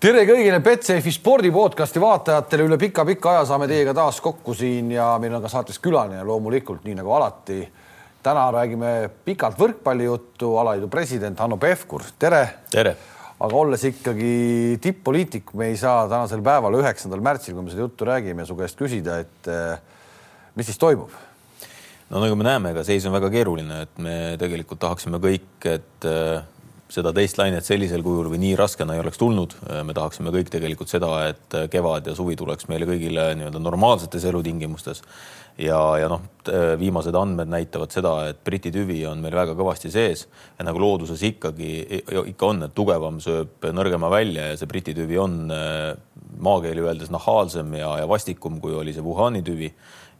tere kõigile Betsafe'i spordipodcasti vaatajatele, üle pika-pika aja saame teiega taas kokku siin ja meil on ka saates külaline loomulikult, nii nagu alati. täna räägime pikalt võrkpallijuttu, alaliidu president Hanno Pevkur, tere. tere. aga olles ikkagi tipp-poliitik, me ei saa tänasel päeval, üheksandal märtsil, kui me seda juttu räägime, su käest küsida, et eh, mis siis toimub? no nagu me näeme, ega seis on väga keeruline, et me tegelikult tahaksime kõik, et äh, seda teist lainet sellisel kujul või nii raskena ei oleks tulnud. me tahaksime kõik tegelikult seda, et kevad ja suvi tuleks meile kõigile nii-öelda normaalsetes elutingimustes. ja, ja noh, viimased andmed näitavad seda, et Briti tüvi on meil väga kõvasti sees ja nagu looduses ikkagi ikka on, et tugevam sööb nõrgema välja ja see Briti tüvi on maakeeli öeldes nahaalsem ja, ja vastikum, kui oli see Wuhani tüvi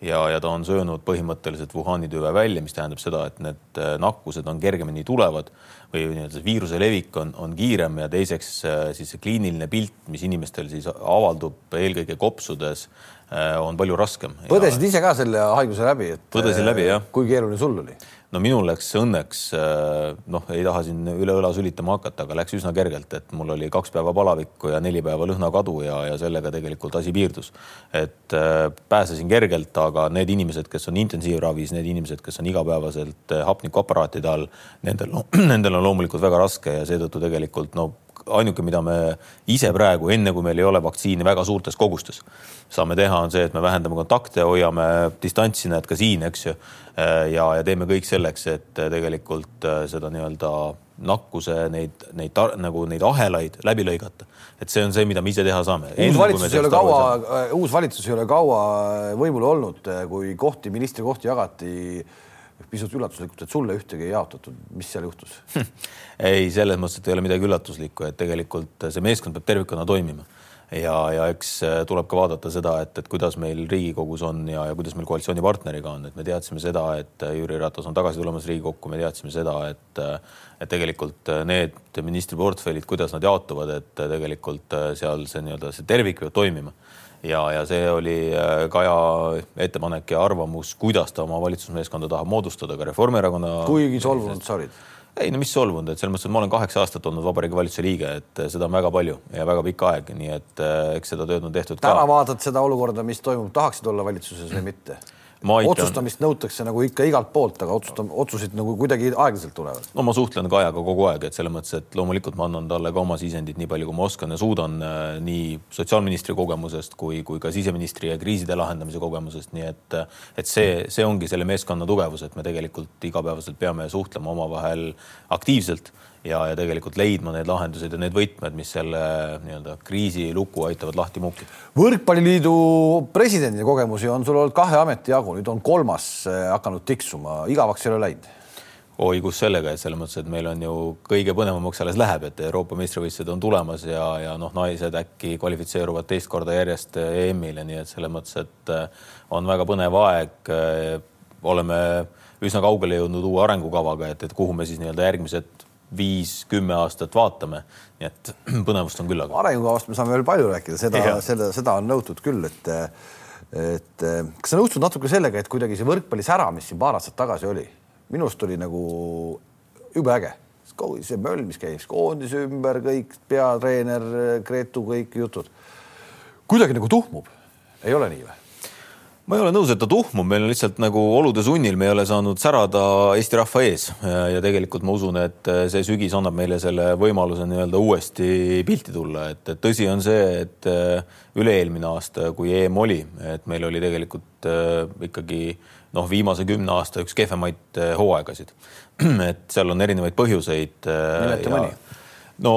ja, ja ta on söönud põhimõtteliselt Wuhani tüve välja, mis tähendab seda, et need nakkused on kergemini tulevad või nii-öelda viiruse levik on, on kiirem ja teiseks äh, siis see kliiniline pilt, mis inimestel siis avaldub eelkõige kopsudes, äh, on palju raskem. põdesid ise ka selle haiguse läbi, et põdesin läbi, jah. kui keeruline sul oli? No minul läks õnneks äh, noh, ei taha siin üle õla sülitama hakata, aga läks üsna kergelt, et mul oli kaks päeva palavikku ja neli päeva lõhnakadu ja, ja sellega tegelikult asi piirdus. et äh, pääsesin kergelt, aga need inimesed, kes on intensiivravis, need inimesed, kes on igapäevaselt äh, hapnikuaparaatide all, nendel, nendel on loomulikult väga raske ja seetõttu tegelikult no ainuke, mida me ise praegu, enne kui meil ei ole vaktsiini väga suurtes kogustes, saame teha, on see, et me vähendame kontakte, hoiame distantsi, näed ka siin, eks ju Äh, ja, ja teeme kõik selleks, et äh, tegelikult äh, seda nii-öelda nakkuse neid, neid nagu neid ahelaid läbi lõigata. et see on see, mida me ise teha saame. uus valitsus ei ole kaua, uus valitsus ei ole kaua võimul olnud, kui kohti, ministrikohti jagati pisut üllatuslikult, et sulle ühtegi ei jaotatud, mis seal juhtus? Ei, selles mõttes, et ei ole midagi üllatuslikku, et tegelikult see meeskond peab tervikuna toimima. Ja, ja eks äh, tuleb ka vaadata seda, et, et kuidas meil Riigikogus on ja, ja kuidas meil koalitsioonipartneriga on, et me teadsime seda, et äh, Jüri Ratas on tagasi tulemas Riigikokku, me teadsime seda, et äh, et tegelikult need ministriportfellid, kuidas nad jaotuvad, et tegelikult seal see nii-öelda see tervik peab toimima ja, ja see oli Kaja ettepanek ja arvamus, kuidas ta oma valitsusmeeskonda tahab moodustada ka Reformierakonna. kuigi solvunud sa olid ei no mis solvunud, et selles mõttes, et ma olen kaheksa aastat olnud Vabariigi Valitsuse liige, et seda on väga palju ja väga pikk aeg, nii et eh, eks seda tööd on tehtud täna ka. vaatad seda olukorda, mis toimub, tahaksid olla valitsuses või mitte? Otsustamist nõutakse nagu ikka igalt poolt, aga otsustam-, otsuseid nagu kuidagi aeglaselt tulevad. no ma suhtlen Kajaga kogu aeg, et selles mõttes, et loomulikult ma annan talle ka oma sisendit nii palju, kui ma oskan ja suudan äh, nii sotsiaalministri kogemusest kui, kui ka siseministri ja kriiside lahendamise kogemusest, nii et et see, see ongi selle meeskonna tugevus, et me tegelikult igapäevaselt peame suhtlema omavahel aktiivselt ja, ja tegelikult leidma need lahendused ja need võtmed, mis selle nii-öelda kriisiluku aitavad lahti muukida. võrkpalliliidu presidendi kogemusi on sul olnud kahe ameti jagu, nüüd on kolmas eh, hakanud tiksuma, igavaks ei ole läinud? oi, kus sellega, et selles mõttes, et meil on ju kõige põnevamaks alles läheb, et Euroopa meistrivõistlused on tulemas ja, ja noh, naised äkki kvalifitseeruvad teist korda järjest EM-ile, nii et selles mõttes, et on väga põnev aeg. Oleme üsna kaugele jõudnud uue arengukavaga, et, et kuhu me siis nii-öelda järgmised viis-kümme aastat vaatame. nii et põnevust on küll. arengukavast me saame veel palju rääkida, seda, seda, seda on nõutud küll, et et kas sa nõustud natuke sellega, et kuidagi see võrkpallisära, mis siin paar aastat tagasi oli, minu arust oli nagu jube äge. see möll, mis käis koondise ümber, kõik peatreener, Gretu, kõik jutud. kuidagi nagu tuhmub, ei ole nii või? Ma ei ole nõus, et ta tuhmub, meil on lihtsalt nagu olude sunnil, me ei ole saanud särada Eesti rahva ees ja, tegelikult ma usun, et see sügis annab meile selle võimaluse nii-öelda uuesti pilti tulla, et, tõsi on see, et äh, üle-eelmine aasta, kui EM oli, et meil oli tegelikult äh, ikkagi noh, viimase kümne aasta üks kehvemaid äh, hooaegasid. et seal on erinevaid põhjuseid. nimeta mõni no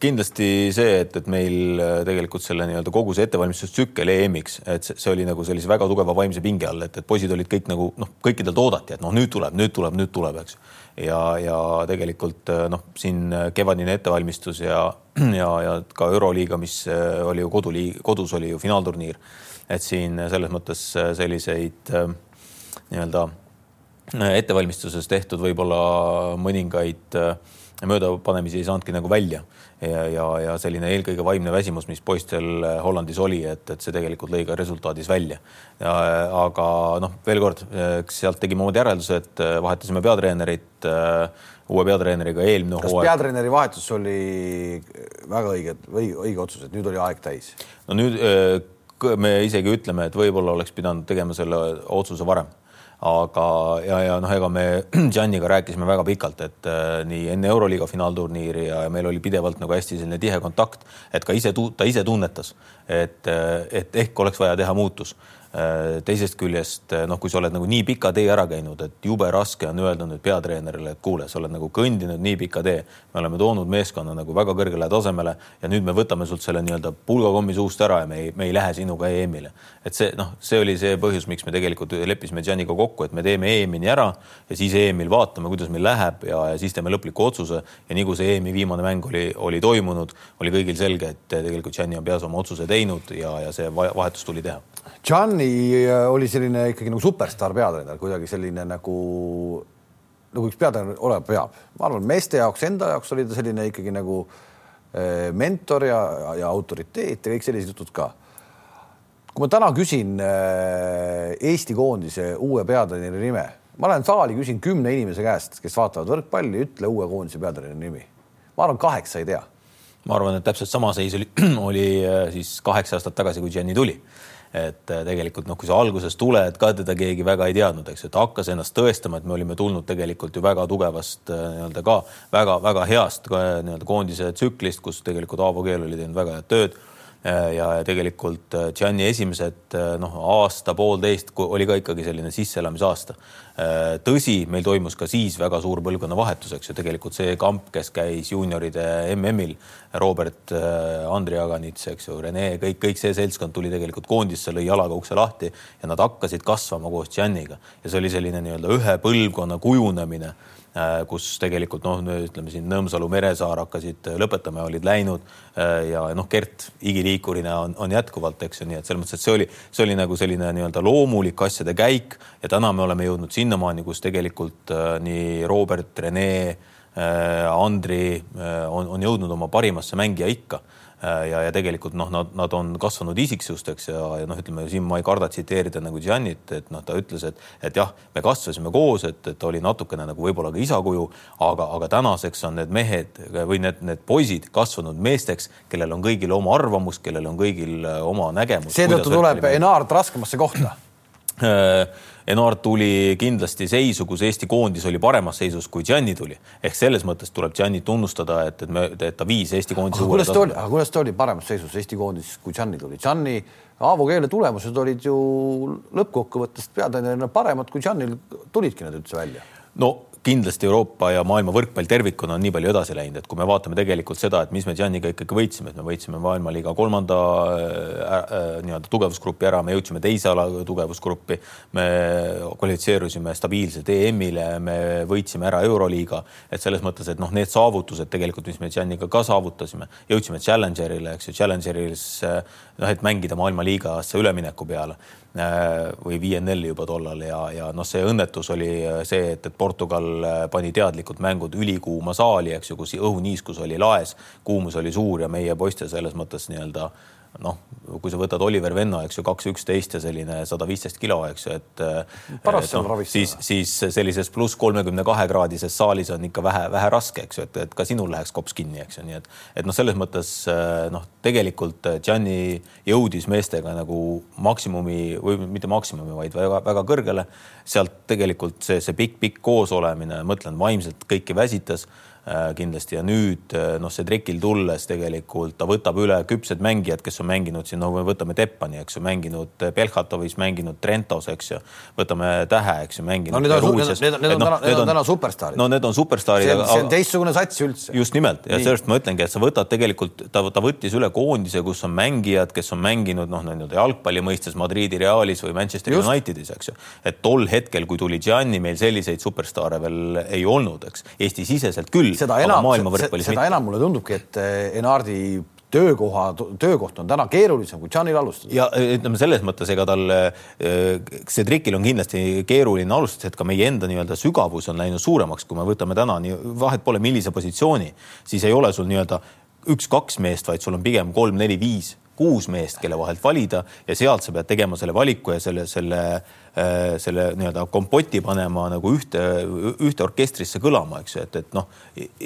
kindlasti see, et, et meil äh, tegelikult selle nii-öelda kogu see ettevalmistustsükkel EM-iks, et see, oli nagu sellise väga tugeva vaimse pinge all, et, et poisid olid kõik nagu noh, kõikidelt oodati, et noh, nüüd tuleb, nüüd tuleb, nüüd tuleb, eks. ja, ja tegelikult äh, noh, siin kevadine ettevalmistus ja, ja, ja ka Euroliiga, mis äh, oli ju koduliig-, kodus oli ju finaalturniir. et siin selles mõttes selliseid nii-öelda ettevalmistuses tehtud võib-olla mõningaid äh, möödapanemisi ei saanudki nagu välja ja, ja, ja selline eelkõige vaimne väsimus, mis poistel Hollandis oli, et, et see tegelikult lõi ka resultaadis välja. aga noh, veel kord, eks sealt tegime omad järeldused, vahetasime peatreenerit uue peatreeneriga eelmine hooaeg. kas peatreeneri vahetus oli väga õige, õige otsus, et nüüd oli aeg täis? no nüüd me isegi ütleme, et võib-olla oleks pidanud tegema selle otsuse varem aga, ja, ja noh, ega me Gianniga rääkisime väga pikalt, et äh, nii enne Euroliiga finaalturniiri ja, meil oli pidevalt nagu hästi selline tihe kontakt, et ka ise, ta ise tunnetas, et, äh, et ehk oleks vaja teha muutus teisest küljest äh, noh, kui sa oled nagu nii pika tee ära käinud, et jube raske on öelda nüüd peatreenerile, et kuule, sa oled nagu kõndinud nii pika tee, me oleme toonud meeskonna nagu väga kõrgele tasemele ja nüüd me võtame sult selle nii-öelda pulgakommi suust ära ja me ei, me ei lähe sinuga EM-ile. et see noh, see oli see põhjus, miks me tegelikult leppisime Gianniga kokku, et me teeme EM-ini ära ja siis EM-il vaatame, kuidas meil läheb ja, ja siis teeme lõpliku otsuse. Ja nii kui see EM-i viimane mäng oli, oli toimunud, oli kõigil selge, et tegelikult Gianni on peas oma otsuse teinud ja, ja see vahetus tuli teha Gianni äh, oli selline ikkagi nagu superstaar peatreener, kuidagi selline nagu, nagu üks peatreener olema peab. ma arvan, meeste jaoks, enda jaoks oli ta selline ikkagi nagu äh, mentor ja, ja autoriteet ja kõik sellised jutud ka. kui ma täna küsin äh, Eesti koondise uue peatreeneri nime, ma lähen saali, küsin kümne inimese käest, kes vaatavad võrkpalli, ütle uue koondise peatreeneri nimi. ma arvan, kaheksa ei tea. ma arvan, et täpselt sama seis oli, oli siis kaheksa aastat tagasi, kui Gianni tuli et äh, tegelikult noh, kui sa alguses tuled, ka teda keegi väga ei teadnud, eks ju, ta hakkas ennast tõestama, et me olime tulnud tegelikult ju väga tugevast äh, nii-öelda ka väga-väga heast nii-öelda koondise tsüklist, kus tegelikult Aavo Keel oli teinud väga head tööd. Äh, ja tegelikult äh, Gianni esimesed äh, noh, aasta-poolteist oli ka ikkagi selline sisseelamisaasta. tõsi, meil toimus ka siis väga suur põlvkonnavahetus, eks ju, tegelikult see kamp, kes käis juunioride MM-il, Robert, Andri Aganits, eks ju, Rene, kõik, kõik see seltskond tuli tegelikult koondisse, lõi jalaga ukse lahti ja nad hakkasid kasvama koos Gianniga ja see oli selline nii-öelda ühe põlvkonna kujunemine Äh, kus tegelikult noh, ütleme siin Nõmsalu, Meresaar hakkasid lõpetama ja olid läinud äh, ja noh, Gert igiliikurina on, on jätkuvalt, eks ju, nii et selles mõttes, et see oli, see oli nagu selline nii-öelda loomulik asjade käik ja täna me oleme jõudnud sinnamaani, kus tegelikult äh, nii Robert, Rene, Andri on, on jõudnud oma parimasse mängija ikka. Äh, ja, ja tegelikult noh, nad, nad on kasvanud isiksusteks ja, ja noh, ütleme siin ma ei karda tsiteerida nagu Giannit, et noh, ta ütles, et, et jah, me kasvasime koos, et, et oli natukene nagu võib-olla ka isakuju, aga, aga tänaseks on need mehed või need, need poisid kasvanud meesteks, kellel on kõigil oma arvamus, kellel on kõigil äh, oma nägemus. seetõttu tuleb Enaart raskemasse kohta äh, Enart tuli kindlasti seisu, kus Eesti koondis oli paremas seisus, kui Gianni tuli. ehk selles mõttes tuleb Gianni tunnustada, et, et me, et ta viis Eesti koondise aga kuidas ta oli, aga kuidas ta oli paremas seisus Eesti koondis, kui Gianni tuli? Gianni Aavo Keele tulemused olid ju lõppkokkuvõttes peatreenerina paremad, kui Giannil tulidki need üldse välja. no kindlasti Euroopa ja maailma võrkpall tervikuna on nii palju edasi läinud, et kui me vaatame tegelikult seda, et mis me Gianniga ikkagi võitsime, et me võitsime maailmaliiga kolmanda äh, äh, nii-öelda tugevusgrupi ära, me jõudsime teise ala tugevusgruppi, me kvalifitseerusime stabiilselt EM-ile, me võitsime ära Euroliiga, et selles mõttes, et noh, need saavutused tegelikult, mis me Gianniga ka saavutasime, jõudsime Challengerile, eks ju, Challengeris noh, et mängida maailmaliigasse ülemineku peale. Äh, või VNL-i juba tollal ja, ja noh, see õnnetus oli äh, see, et, et Portugal äh, pani teadlikult mängud ülikuuma saali, eks ju, kus õhuniiskus oli laes, kuumus oli suur ja meie poiste selles mõttes nii-öelda noh, kui sa võtad Oliver Venno, eks ju, kaks üksteist ja selline sada viisteist kilo, eks ju, et. paras seal no, ravistada. siis, siis sellises pluss kolmekümne kahe kraadises saalis on ikka vähe, vähe raske, eks ju, et, et ka sinul läheks kops kinni, eks ju, nii et, et noh, selles mõttes noh, tegelikult Gianni jõudis meestega nagu maksimumi või mitte maksimumi, vaid väga-väga kõrgele. sealt tegelikult see, see pikk-pikk koosolemine, mõtlen vaimselt kõiki väsitas Äh, kindlasti ja nüüd äh, noh, see trekil tulles tegelikult ta võtab üle küpsed mängijad, kes on mänginud siin, no me võtame Teppani, eks ju, mänginud Belhatovis, mänginud Trentos, eks ju, võtame Tähe, eks ju, mänginud. no need on, need, need, need on no, need on täna superstaarid. no need on superstaarid. see on, see on teistsugune sats üldse. just nimelt ja sellest ma ütlengi, et sa võtad tegelikult, ta, ta võttis üle koondise, kus on mängijad, kes on mänginud noh, nii-öelda jalgpalli mõistes Madridi Realis või Manchester just. Unitedis, eks ju. et tol hetkel, kui tuli Gianni, meil selliseid superstaare veel ei olnud, eks Eesti-siseselt küll seda enam, seda enam mulle tundubki, et eh, Enardi töökoha, töökoht on täna keerulisem kui Gianil alustada. ja ütleme selles mõttes, ega tal see trikil on kindlasti keeruline alustada, et ka meie enda nii-öelda sügavus on läinud suuremaks, kui me võtame täna nii vahet pole, millise positsiooni, siis ei ole sul nii-öelda üks-kaks meest, vaid sul on pigem kolm-neli-viis kuus meest, kelle vahelt valida ja sealt sa pead tegema selle valiku ja selle, selle, äh, selle nii-öelda kompoti panema nagu ühte, ühte orkestrisse kõlama, eks ju, et, et noh,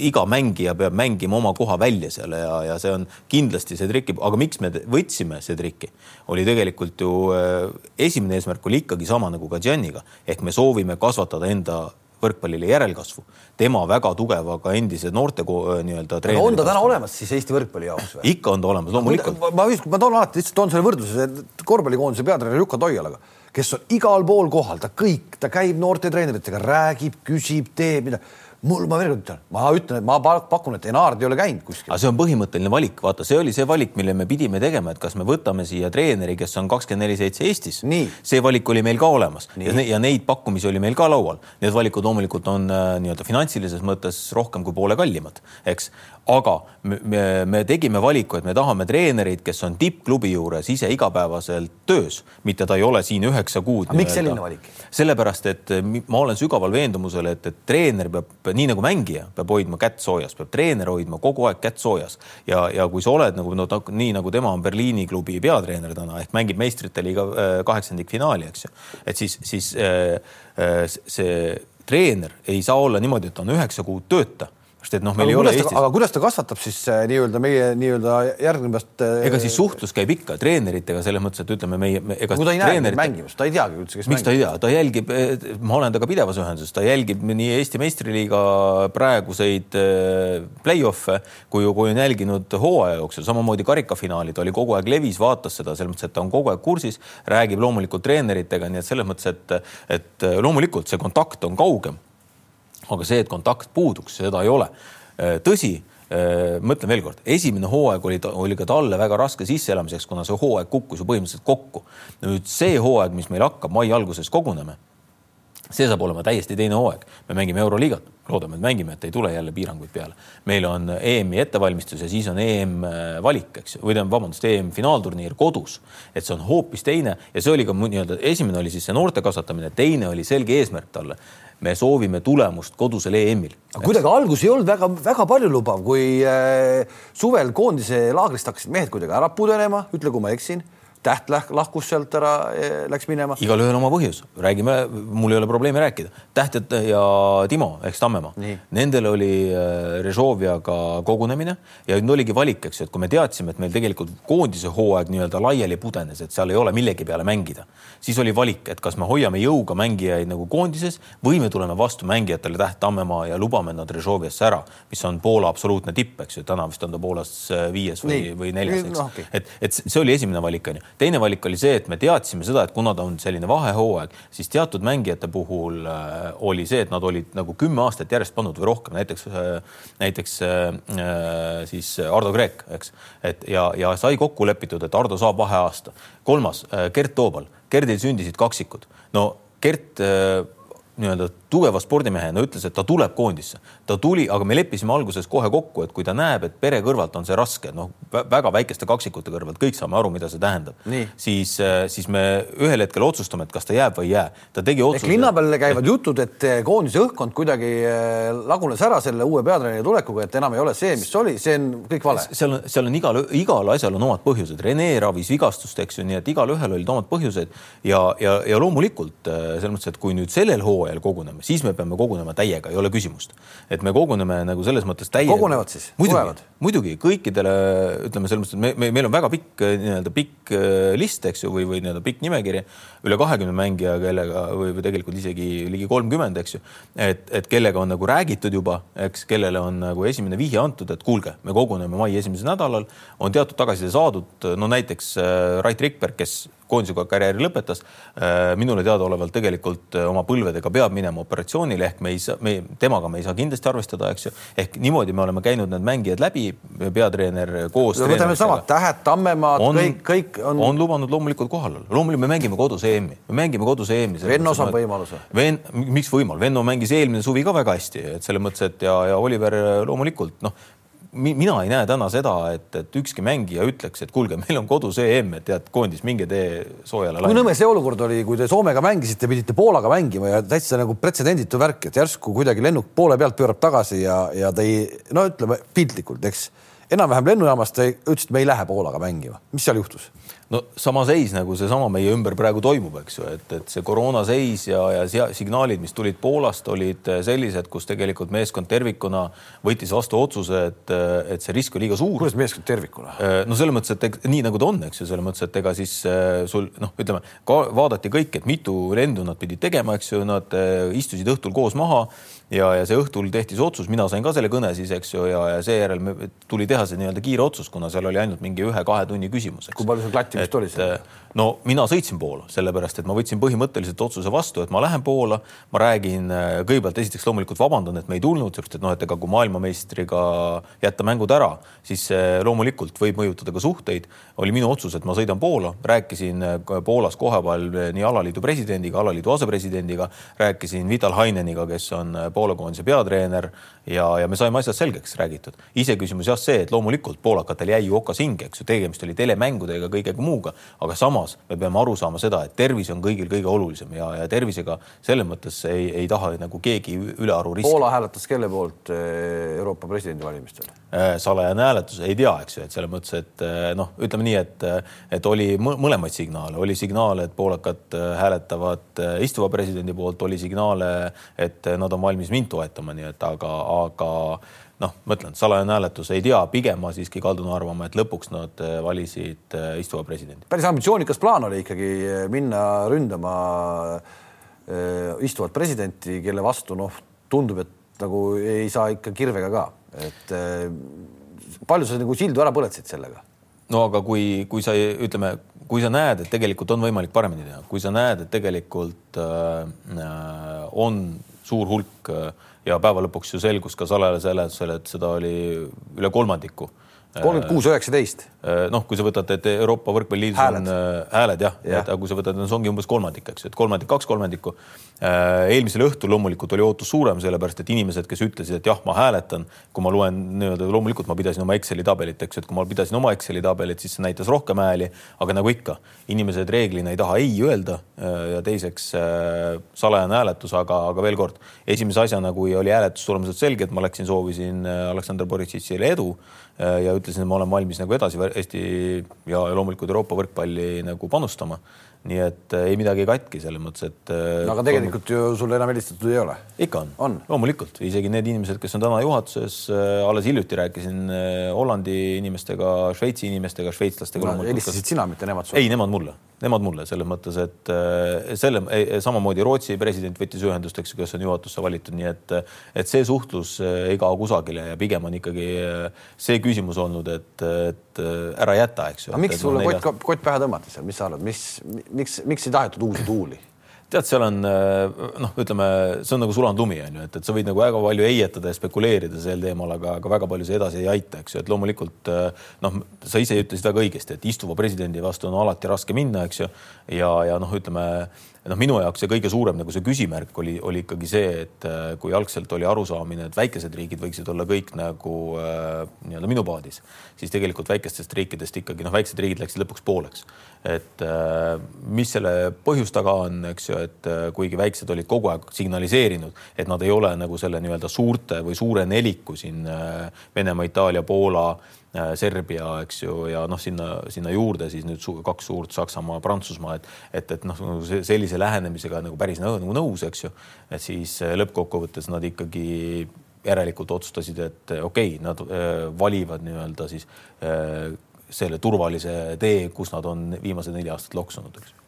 iga mängija peab mängima oma koha välja seal ja, ja see on kindlasti see triki, aga miks me võtsime see triki, oli tegelikult ju äh, esimene eesmärk oli ikkagi sama nagu ka Gianniga ehk me soovime kasvatada enda võrkpallile järelkasvu. tema väga tugeva ka endise noorte nii-öelda treeneri. on ta täna olemas siis Eesti võrkpalli jaoks või? ikka on ta olemas, loomulikult. ma, ma, ma toon alati lihtsalt toon selle võrdluse korvpallikoondise peatreeneri Jukka Toialaga, kes on igal pool kohal, ta kõik, ta käib noorte treeneritega, räägib, küsib, teeb mida mul, ma veel kord ütlen, ma ütlen, et ma pakun, et Enaard ei ole käinud kuskil. aga see on põhimõtteline valik, vaata, see oli see valik, mille me pidime tegema, et kas me võtame siia treeneri, kes on kakskümmend neli seitse Eestis. see valik oli meil ka olemas ja, ne ja neid pakkumisi oli meil ka laual. Need valikud loomulikult on äh, nii-öelda finantsilises mõttes rohkem kui poole kallimad, eks aga me, me tegime valiku, et me tahame treenerit, kes on tippklubi juures ise igapäevaselt töös, mitte ta ei ole siin üheksa kuud. miks selline valik? sellepärast, et ma olen sügaval veendumusel, et, et treener peab nii nagu mängija peab hoidma kätt soojas, peab treener hoidma kogu aeg kätt soojas ja, ja kui sa oled nagu no, nii nagu tema on Berliini klubi peatreener täna ehk mängib meistrite liiga äh, kaheksandikfinaali, eks ju, et siis, siis äh, äh, see treener ei saa olla niimoodi, et ta on üheksa kuud tööta sest et noh, meil aga ei ole Eestis. aga kuidas ta kasvatab siis äh, nii-öelda meie nii-öelda järgnevast äh,? ega siis suhtlus käib ikka treeneritega selles mõttes, et ütleme meie me,. kui ta ei näe treenerit... mängimas, ta ei teagi üldse, kes miks mängib. ta ei tea, ta jälgib, äh, ma olen temaga pidevas ühenduses, ta jälgib nii Eesti meistriliiga praeguseid play-off'e kui, kui on jälginud hooaja jooksul, samamoodi karikafinaali, ta oli kogu aeg levis, vaatas seda selles mõttes, et ta on kogu aeg kursis, räägib loomulikult treeneritega, nii et selles mõttes, et, et loomulikult see kontakt on kaugem aga see, et kontakt puuduks, seda ei ole. Äh, tõsi, äh, mõtlen veel kord, esimene hooaeg oli, oli ka talle väga raske sisseelamiseks, kuna see hooaeg kukkus ju põhimõtteliselt kokku. nüüd see hooaeg, mis meil hakkab mai alguses koguneme, see saab olema täiesti teine hooaeg. me mängime Euroliigat, loodame, et mängime, et ei tule jälle piiranguid peale. meil on EM-i ettevalmistus ja siis on EM valik, eks või tähendab, vabandust, EM finaalturniir kodus. et see on hoopis teine ja see oli ka nii-öelda, esimene oli siis see noorte kasvatamine, teine oli selge eesmärk talle me soovime tulemust kodusel EM-il. kuidagi algus ei olnud väga-väga paljulubav, kui äh, suvel koondise laagrist hakkasid mehed kuidagi ära pudenema, ütle, kui ma eksin Täht lahkus sealt ära, eh, läks minema. igalühel oma põhjus, räägime, mul ei ole probleemi rääkida. Täht ja Timo ehk Tammemaa, nendel oli eh, Režoviaga kogunemine ja nüüd oligi valik, eks ju, et kui me teadsime, et meil tegelikult koondise hooaeg nii-öelda laiali pudenes, et seal ei ole millegi peale mängida, siis oli valik, et kas me hoiame jõuga mängijaid nagu koondises või me tuleme vastu mängijatele Täht Tammemaa ja lubame nad Režoviasse ära, mis on Poola absoluutne tipp, eks ju, täna vist on ta Poolas eh, viies või, või neljas, eks no,. Okay. et, et see oli esimene valik, onju teine valik oli see, et me teadsime seda, et kuna ta on selline vahehooaeg, siis teatud mängijate puhul äh, oli see, et nad olid nagu kümme aastat järjest pannud või rohkem, näiteks äh,, näiteks äh, siis Ardo Kreek, eks, et ja, ja sai kokku lepitud, et Ardo saab vaheaasta. kolmas Gert Toobal, Gerdil sündisid kaksikud. no Gert nii-öelda tugeva spordimehena ütles, et ta tuleb koondisse. ta tuli, aga me leppisime alguses kohe kokku, et kui ta näeb, et pere kõrvalt on see raske, noh, väga väikeste kaksikute kõrvalt, kõik saame aru, mida see tähendab. siis, äh, siis me ühel hetkel otsustame, et kas ta jääb või ei jää. ta tegi otsuse. linna peal käivad jutud, et äh, koondise õhkkond kuidagi äh, lagunes ära selle uue peatreeneri tulekuga, et enam ei ole see, mis oli, see on kõik vale. seal on, seal on igal, igal asjal on omad põhjused. Rene ravis vigastust, eks ju, nii et igalühel olid omad põhjused ja, ja, ja loomulikult selles mõttes, et kui nüüd sellel hooajal koguneme, siis me peame kogunema täiega, ei ole küsimust. et me koguneme nagu selles mõttes täiega. kogunevad siis? muidugi, muidugi kõikidele ütleme selles mõttes, et me, me, meil on väga pikk nii-öelda pikk äh, list, eks ju, või, või nii-öelda pikk nimekiri, üle kahekümne mängija, kellega või, või tegelikult isegi ligi kolmkümmend, eks ju. et, et kellega on nagu räägitud juba, eks, kellele on nagu esimene vihje antud, et kuulge, me koguneme mai esimesel nädalal, on teatud tagasiside saadud, no näiteks äh, Rait Rikberg, kes koondisega karjääri lõpetas. Äh, minule teadaolevalt tegelikult äh, oma põlvedega peab minema operatsioonile ehk me ei saa, me temaga me ei saa kindlasti arvestada, eks ju. ehk niimoodi me oleme käinud need mängijad läbi, peatreener koos. võtame samad Tähed, Tammemaad, kõik, kõik on. on lubanud loomulikult kohal olla, loomulikult me mängime kodus EM-i, me mängime kodus EM-i. Venno saab võimaluse. Ven-, miks võimal, Venno mängis eelmine suvi ka väga hästi, et selles mõttes, et ja, ja Oliver loomulikult noh mina ei näe täna seda, et, et ükski mängija ütleks, et kuulge, meil on kodus EM, et tead, koondis, minge tee soojale kui nõme see olukord oli, kui te Soomega mängisite, pidite Poolaga mängima ja täitsa nagu pretsedenditu värk, et järsku kuidagi lennuk poole pealt pöörab tagasi ja, ja te ei, no ütleme piltlikult, eks. Enam-vähem lennujaamast te ütlesite, me ei lähe Poolaga mängima, mis seal juhtus? No sama seis nagu seesama meie ümber praegu toimub, eks ju, et, et see koroonaseis ja, ja signaalid, mis tulid Poolast, olid sellised, kus tegelikult meeskond tervikuna võttis vastu otsuse, et, et see risk on liiga suur. kuidas meeskond tervikuna? no selles mõttes, et nii nagu ta on, eks ju, selles mõttes, et ega siis sul noh, ütleme vaadati kõik, et mitu lendu nad pidid tegema, eks ju, nad istusid õhtul koos maha ja, ja see õhtul tehti see otsus, mina sain ka selle kõne siis, eks ju, ja, ja seejärel tuli teha see nii-öelda kiire otsus, kuna seal oli ainult mingi ühe-kahe tunni küsimus. kui palju sul klattimist oli seal? no mina sõitsin Poola, sellepärast et ma võtsin põhimõtteliselt otsuse vastu, et ma lähen Poola, ma räägin äh, kõigepealt esiteks loomulikult vabandan, et me ei tulnud, sest et noh, et ega kui maailmameistriga jätta mängud ära, siis loomulikult võib mõjutada ka suhteid. oli minu otsus, et ma sõidan Poola, rääkisin äh, Poolas kohapeal äh, nii alaliidu presidendiga, alaliidu asepresidendiga, rääkisin Vital Haineniga, kes on Poola koondise peatreener ja, ja me saime asjad selgeks räägitud. iseküsimus jah, see, et loomulikult poolakatel jäi okas hinge, eks ju, tegemist oli telemängudega, kõigega muuga, aga samas samas me peame aru saama seda, et tervis on kõigil kõige olulisem ja, ja tervisega selles mõttes ei, ei taha nagu keegi ülearu riskida. Poola hääletas kelle poolt eh, Euroopa presidendivalimistel? Eh, salajane hääletus, ei tea, eks ju, et selles mõttes, et eh, noh, ütleme nii, et, et oli mõlemaid signaale, oli signaale, et poolakad hääletavad istuva presidendi poolt, oli signaale, et nad on valmis mind toetama, nii et aga, aga noh, ma ütlen, salajane hääletus ei tea, pigem ma siiski kaldun arvama, et lõpuks nad äh, valisid äh, istuva presidendi. päris ambitsioonikas plaan oli ikkagi äh, minna ründama istuvat presidenti, kelle vastu noh, tundub, et nagu ei saa ikka kirvega ka, et palju sa nagu sildu ära põletasid sellega? no aga kui, kui sa ütleme, kui sa näed, et tegelikult on võimalik paremini teha, kui sa näed, et tegelikult äh, on suur hulk äh, ja päeva lõpuks ju selgus ka salajasel hääletusel, et seda oli üle kolmandiku kolmkümmend kuus, üheksateist. Äh, noh, kui sa võtad, et Euroopa Võrkpalliliidus on äh, hääled jah ja., et aga kui sa võtad, see ongi umbes kolmandik, eks et kolmandik, kaks kolmandikku. Äh, eelmisel õhtul loomulikult oli ootus suurem, sellepärast et inimesed, kes ütlesid, et jah, ma hääletan, kui ma loen nii-öelda, loomulikult ma pidasin oma Exceli tabelit, eks et kui ma pidasin oma Exceli tabelit, siis see näitas rohkem hääli, aga nagu ikka, inimesed reeglina ei taha ei öelda ja teiseks salajane hääletus, aga, aga veel kord, esimese asjana, kui oli hääletustulemused selged, ma läksin, soovisin Aleksandr Borisitšile edu Äh, ja ütlesin, et ma olen valmis nagu edasi Eesti ja loomulikult Euroopa võrkpalli nagu panustama. Nii et äh, ei midagi katki selles mõttes, et äh, no,. aga tegelikult ju sulle enam helistatud ei ole? ikka on, on., loomulikult isegi need inimesed, kes on täna juhatuses, alles hiljuti rääkisin Hollandi inimestega, Šveitsi inimestega, šveitslastega no,. helistasid sina, mitte nemad sulle? ei, nemad mulle nemad mulle selles mõttes, et selle samamoodi Rootsi president võttis ühendust, eks ju, kes on juhatusse valitud, nii et, et see suhtlus ei kao kusagile ja pigem on ikkagi see küsimus olnud, et, et ära jäta, eks ju. aga miks sulle kott, kott pähe tõmmati seal, mis sa arvad, mis, miks, miks ei tahetud uusi tuuli? tead, seal on noh, ütleme, see on nagu sulanud lumi on ju, et, et sa võid nagu väga palju heietada ja spekuleerida sel teemal, aga, aga väga palju see edasi ei aita, eks ju, et loomulikult noh, sa ise ütlesid väga õigesti, et istuva presidendi vastu on alati raske minna, eks ju, ja, ja noh, ütleme noh, minu jaoks see kõige suurem nagu see küsimärk oli, oli ikkagi see, et äh, kui algselt oli arusaamine, et väikesed riigid võiksid olla kõik nagu äh, nii-öelda minu paadis, siis tegelikult väikestest riikidest ikkagi noh, väiksed riigid läksid lõpuks pooleks. et äh, mis selle põhjus taga on, eks ju, et äh, kuigi väiksed olid kogu aeg signaliseerinud, et nad ei ole nagu selle nii-öelda suurte või suure neliku siin äh, Venemaa, Itaalia, Poola Äh, Serbia, eks ju, ja noh, sinna, sinna juurde siis nüüd kaks suurt Saksamaa, Prantsusmaa, et, et, et noh, sellise lähenemisega nagu päris nagu nõus, eks ju, et siis äh, lõppkokkuvõttes nad ikkagi järelikult otsustasid, et okei okay,, nad äh, valivad nii-öelda siis äh, selle turvalise tee, kus nad on viimased neli aastat loksunud, eks.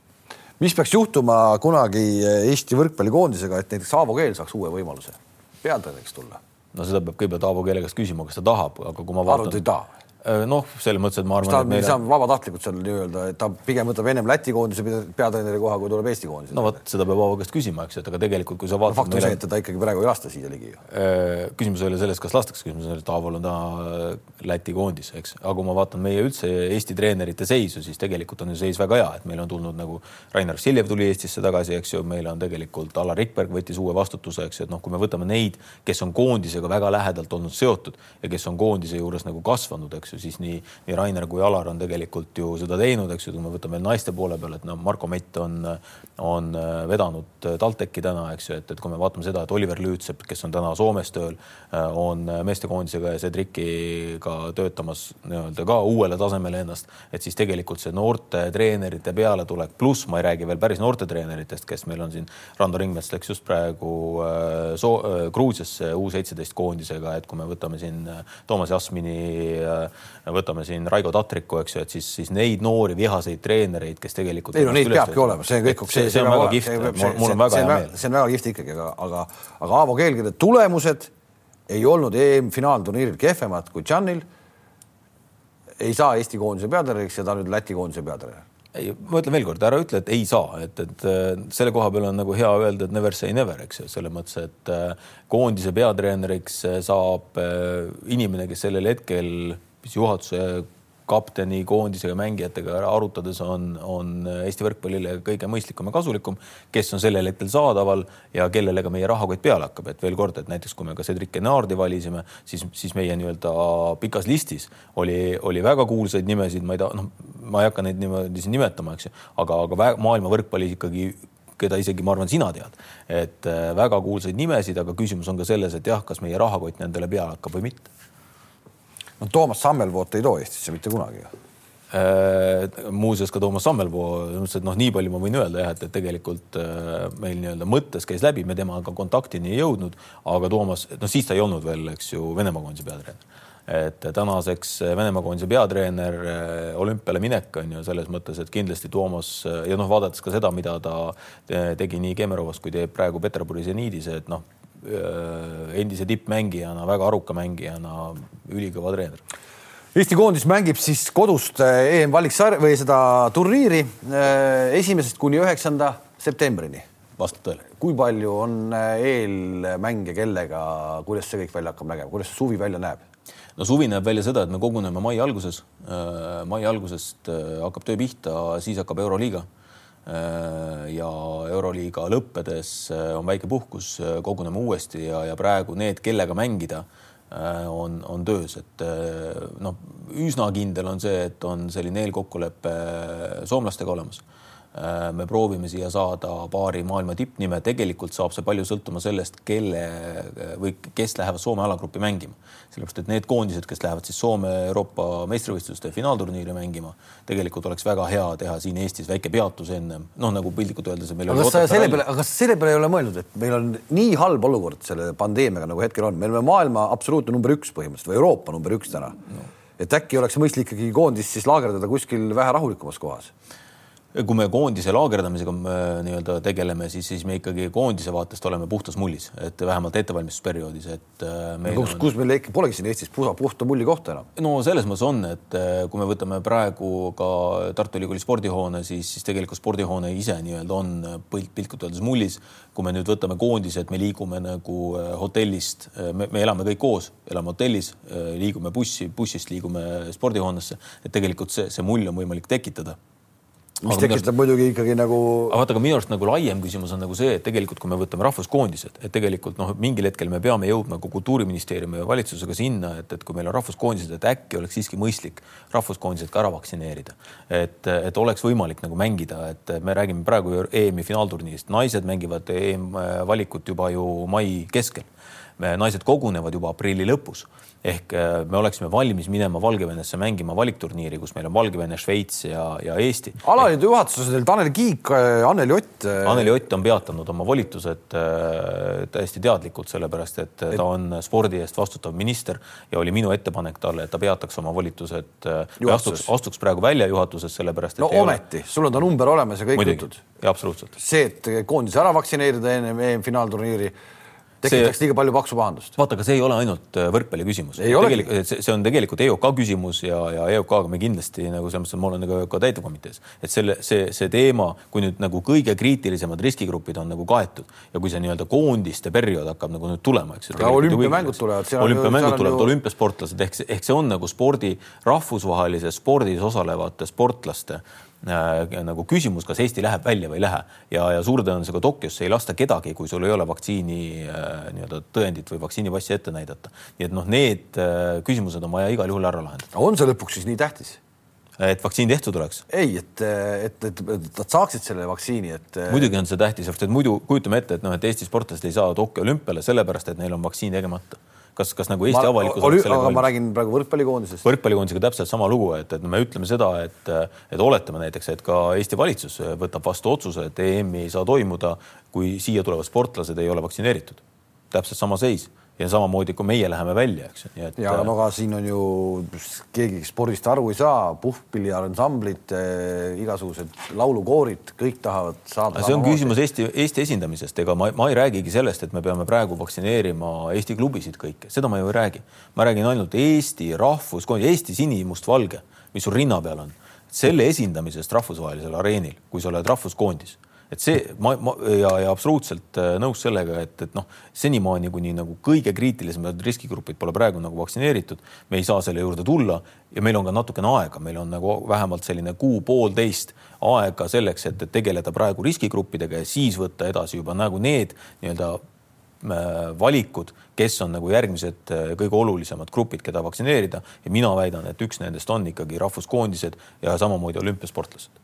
Mis peaks juhtuma kunagi Eesti võrkpallikoondisega, et näiteks Aavo Keel saaks uue võimaluse? Peatreeneriks tulla? No seda peab kõigepealt Aavo Keele käest küsima, kas ta tahab, aga kui ma vaatan. arvad, ei taha? Äh, noh, selles mõttes, et ma arvan, meil on vabatahtlikult seal nii-öelda, et ta pigem võtab ennem Läti koondise peatreeneri koha, kui tuleb Eesti koondise. no vot, seda peab Aavo käest küsima, eks et aga tegelikult, kui sa vaatad no,. fakt on see, et teda ikkagi praegu ei lasta siia ligi. Äh, küsimus ei ole selles, kas lastakse, küsimus on selles, et Aaval on täna äh, Läti koondis, eks, aga kui ma vaatan meie üldse Eesti treenerite seisu, siis tegelikult on ju seis väga hea, et meil on tulnud nagu Rainer Vassiljev tuli Eestisse tagasi, eks ju, meil on tegelikult Alar Rikberg võttis uue vastutuse, eks ju, et noh, kui me võtame neid, kes on koondisega väga lähedalt olnud seotud ja kes on koondise juures nagu kasvanud, eks ju, siis nii, nii Rainer kui Alar on tegelikult ju seda teinud, eks ju, kui me võtame naiste poole peal, et noh, Marko Mett on, on äh, vedanud äh, TalTechi täna, eks ju, et, et kui me vaatame seda, et Oliver Lüütsepp, kes on täna Soomes tööl, äh, on meestekoondisega ja Cedriciga töötamas nii-öelda ka uuele tasemele ennast, et siis tegelikult see noorte treenerite pealetulek, pluss ma ei räägi veel päris noorte treeneritest, kes meil on siin, Rando Ringmets läks just praegu so Gruusiasse U seitseteist koondisega, et kui me võtame siin Toomas Jasmini, võtame siin Raigo Tatriku, eks ju, et siis, siis neid noori vihaseid treenereid, kes tegelikult. ei no neid peabki olema, see kõik. see, see on väga kihvt, mul, on väga hea meel. see on väga kihvt ikkagi, aga, aga, aga Aavo Keelkide tulemused ei olnud EM-finaalturniiril kehvemad kui Tšanil. ei saa Eesti koondise peatreeneriks ja ta nüüd Läti koondise peatreener ei, ma ütlen veelkord, ära ütle, et ei saa, et, et äh, selle koha peal on nagu hea öelda, et never say never, eks ju, selles mõttes, et äh, koondise peatreeneriks äh, saab inimene, kes sellel hetkel mis juhatuse kapteni, koondisega, mängijatega arutades on, on Eesti võrkpallile kõige mõistlikum ja kasulikum, kes on sellel hetkel saadaval ja kellele ka meie rahakott peale hakkab, et veel kord, et näiteks kui me ka Cedric Enardi valisime, siis, siis meie nii-öelda pikas listis oli, oli väga kuulsaid nimesid, ma ei taha, noh, ma ei hakka neid niimoodi siin nimetama, eks ju, aga, aga maailma võrkpallis ikkagi keda isegi ma arvan, sina tead, et äh, väga kuulsaid nimesid, aga küsimus on ka selles, et jah, kas meie rahakott nendele peale hakkab või mitte no Toomas Sammelvoot ei too Eestisse mitte kunagi äh, muuseas ka Toomas Sammelpuu, mõtlesin, et noh, nii palju ma võin öelda jah, et, et tegelikult äh, meil nii-öelda mõttes käis läbi, me temaga kontaktini ei jõudnud, aga Toomas, noh siis ta ei olnud veel, eks ju, Venemaa koondise peatreener. et tänaseks Venemaa koondise peatreener, äh, olümpiale minek on ju selles mõttes, et kindlasti Toomas ja noh, vaadates ka seda, mida ta tegi nii Kemerovas kui teeb praegu Peterburis ja Niidis, et noh Äh, endise tippmängijana, väga aruka mängijana, ülikõva treener. Eesti koondis mängib siis kodust äh, EM-valiksarja või seda turniiri äh, esimesest kuni üheksanda septembrini. vastab tõele. kui palju on eelmänge, kellega, kuidas see kõik välja hakkab nägema, kuidas see suvi välja näeb? no suvi näeb välja seda, et me koguneme mai alguses. mai algusest hakkab töö pihta, siis hakkab Euroliiga Äh, ja Euroliiga lõppedes äh, on väike puhkus, äh, koguneme uuesti ja, ja praegu need, kellega mängida, on, on töös, et noh, üsna kindel on see, et on selline eelkokkulepe soomlastega olemas. Äh, me proovime siia saada paari maailma tippnime, tegelikult saab see palju sõltuma sellest, kelle või kes lähevad Soome alagruppi mängima. sellepärast, et need koondised, kes lähevad siis Soome Euroopa meistrivõistluste finaalturniiri mängima, tegelikult oleks väga hea teha siin Eestis väike peatus ennem, noh nagu piltlikult öeldes. aga kas sa selle peale, kas selle peale ei ole mõeldud, et meil on nii halb olukord selle pandeemiaga nagu hetkel on, me oleme maailma absoluutne number üks põhimõtteliselt või Euroopa number üks täna. No.. et äkki oleks mõistlik ikkagi koondist siis laagerdada kuskil vähe rahulikumas kohas kui me koondise laagerdamisega nii-öelda tegeleme, siis, siis me ikkagi koondise vaatest oleme puhtas mullis, et vähemalt ettevalmistusperioodis, et äh, meil kus, on... kus meil ikka polegi siin Eestis puha, puhta mulli kohta enam? no selles mõttes on, et äh, kui me võtame praegu ka Tartu Ülikooli spordihoone, siis, siis tegelikult spordihoone ise nii-öelda on pilt, piltlikult öeldes mullis. kui me nüüd võtame koondise, et me liigume nagu äh, hotellist, me, me elame kõik koos, elame hotellis, liigume bussi, bussist liigume spordihoonesse, et tegelikult see, see mull on võimalik tekitada mis tekitab muidugi ikkagi nagu. aga vaata, aga minu arust nagu laiem küsimus on nagu see, et tegelikult, kui me võtame rahvuskoondised, et tegelikult noh, mingil hetkel me peame jõudma ka kultuuriministeeriumi ja valitsusega sinna, et, et kui meil on rahvuskoondised, et äkki oleks siiski mõistlik rahvuskoondised ka ära vaktsineerida. et, et oleks võimalik nagu mängida, et me räägime praegu EM-i finaalturniirist, naised mängivad EM-valikut juba ju mai keskel. naised kogunevad juba aprilli lõpus ehk äh, me oleksime valmis minema Valgevenesse mängima valikturniiri, kus meil on Valgevene, Šveits ja, ja Eesti. Alaliidu juhatuses oli Tanel Kiik, äh, Anneli Ott. Äh, Anneli Ott on peatanud oma volitused äh, täiesti teadlikult, sellepärast et, ta on spordi eest vastutav minister ja oli minu ettepanek talle, et ta peataks oma volitused astuks, astuks praegu välja juhatusest, sellepärast et. no ometi ole..., sul on ta number olemas ja kõik jutud. absoluutselt. see, et koondise ära vaktsineerida enne EM-finaalturniiri tekitaks liiga palju paksu pahandust. vaata, aga see ei ole ainult äh, võrkpalli küsimus. tegelikult see, see on tegelikult EOK küsimus ja, ja EOK-ga me kindlasti nagu selles mõttes, et ma olen nagu EOK täitevkomitees, et selle, see, see teema, kui nüüd nagu kõige kriitilisemad riskigrupid on nagu kaetud ja kui see nii-öelda koondiste periood hakkab nagu nüüd tulema, eks. olümpiamängud tulevad. olümpiamängud tulevad ju..., olümpiasportlased ehk, ehk see on nagu spordi, rahvusvahelises spordis osalevate sportlaste äh, nagu küsimus, kas Eesti läheb välja või ei lähe ja, ja suure tõenäosusega Tokyosse ei lasta kedagi, kui sul ei ole vaktsiini äh, nii-öelda tõendit või vaktsiinipassi ette näidata. nii et noh, need äh, küsimused on vaja igal juhul ära lahendada. on see lõpuks siis nii tähtis? et vaktsiin tehtud oleks? ei, et, et, et, nad saaksid selle vaktsiini, et. muidugi on see tähtis, sest et muidu kujutame ette, et noh, et Eesti sportlased ei saa Tokyo olümpiale sellepärast, et neil on vaktsiin tegemata kas, kas nagu Eesti avalikkus oli, aga valmis? ma räägin praegu võrkpallikoondisest. võrkpallikoondisega täpselt sama lugu, et, et me ütleme seda, et, et oletame näiteks, et ka Eesti valitsus võtab vastu otsuse, et EM-i ei saa toimuda, kui siia tulevad sportlased ei ole vaktsineeritud. täpselt sama seis ja samamoodi, kui meie läheme välja, eks. ja no aga siin on ju keegi spordist aru ei saa, puhkpilliansamblid eh,, igasugused laulukoorid, kõik tahavad saada. see on küsimus Eesti, Eesti esindamisest, ega ma, ma ei räägigi sellest, et me peame praegu vaktsineerima Eesti klubisid kõike, seda ma ju ei räägi. ma räägin ainult Eesti rahvuskondi, Eesti sinimustvalge, mis sul rinna peal on, selle esindamisest rahvusvahelisel areenil, kui sa oled rahvuskoondis et see ma, ma ja, ja absoluutselt äh, nõus sellega, et, et noh, senimaani, kuni nagu kõige kriitilisemad riskigrupid pole praegu nagu vaktsineeritud, me ei saa selle juurde tulla ja meil on ka natukene aega, meil on nagu vähemalt selline kuu-poolteist aega selleks, et, tegeleda praegu riskigruppidega ja siis võtta edasi juba nagu need nii-öelda äh, valikud, kes on nagu järgmised äh, kõige olulisemad grupid, keda vaktsineerida. Ja mina väidan, et üks nendest on ikkagi rahvuskoondised ja samamoodi olümpiasportlased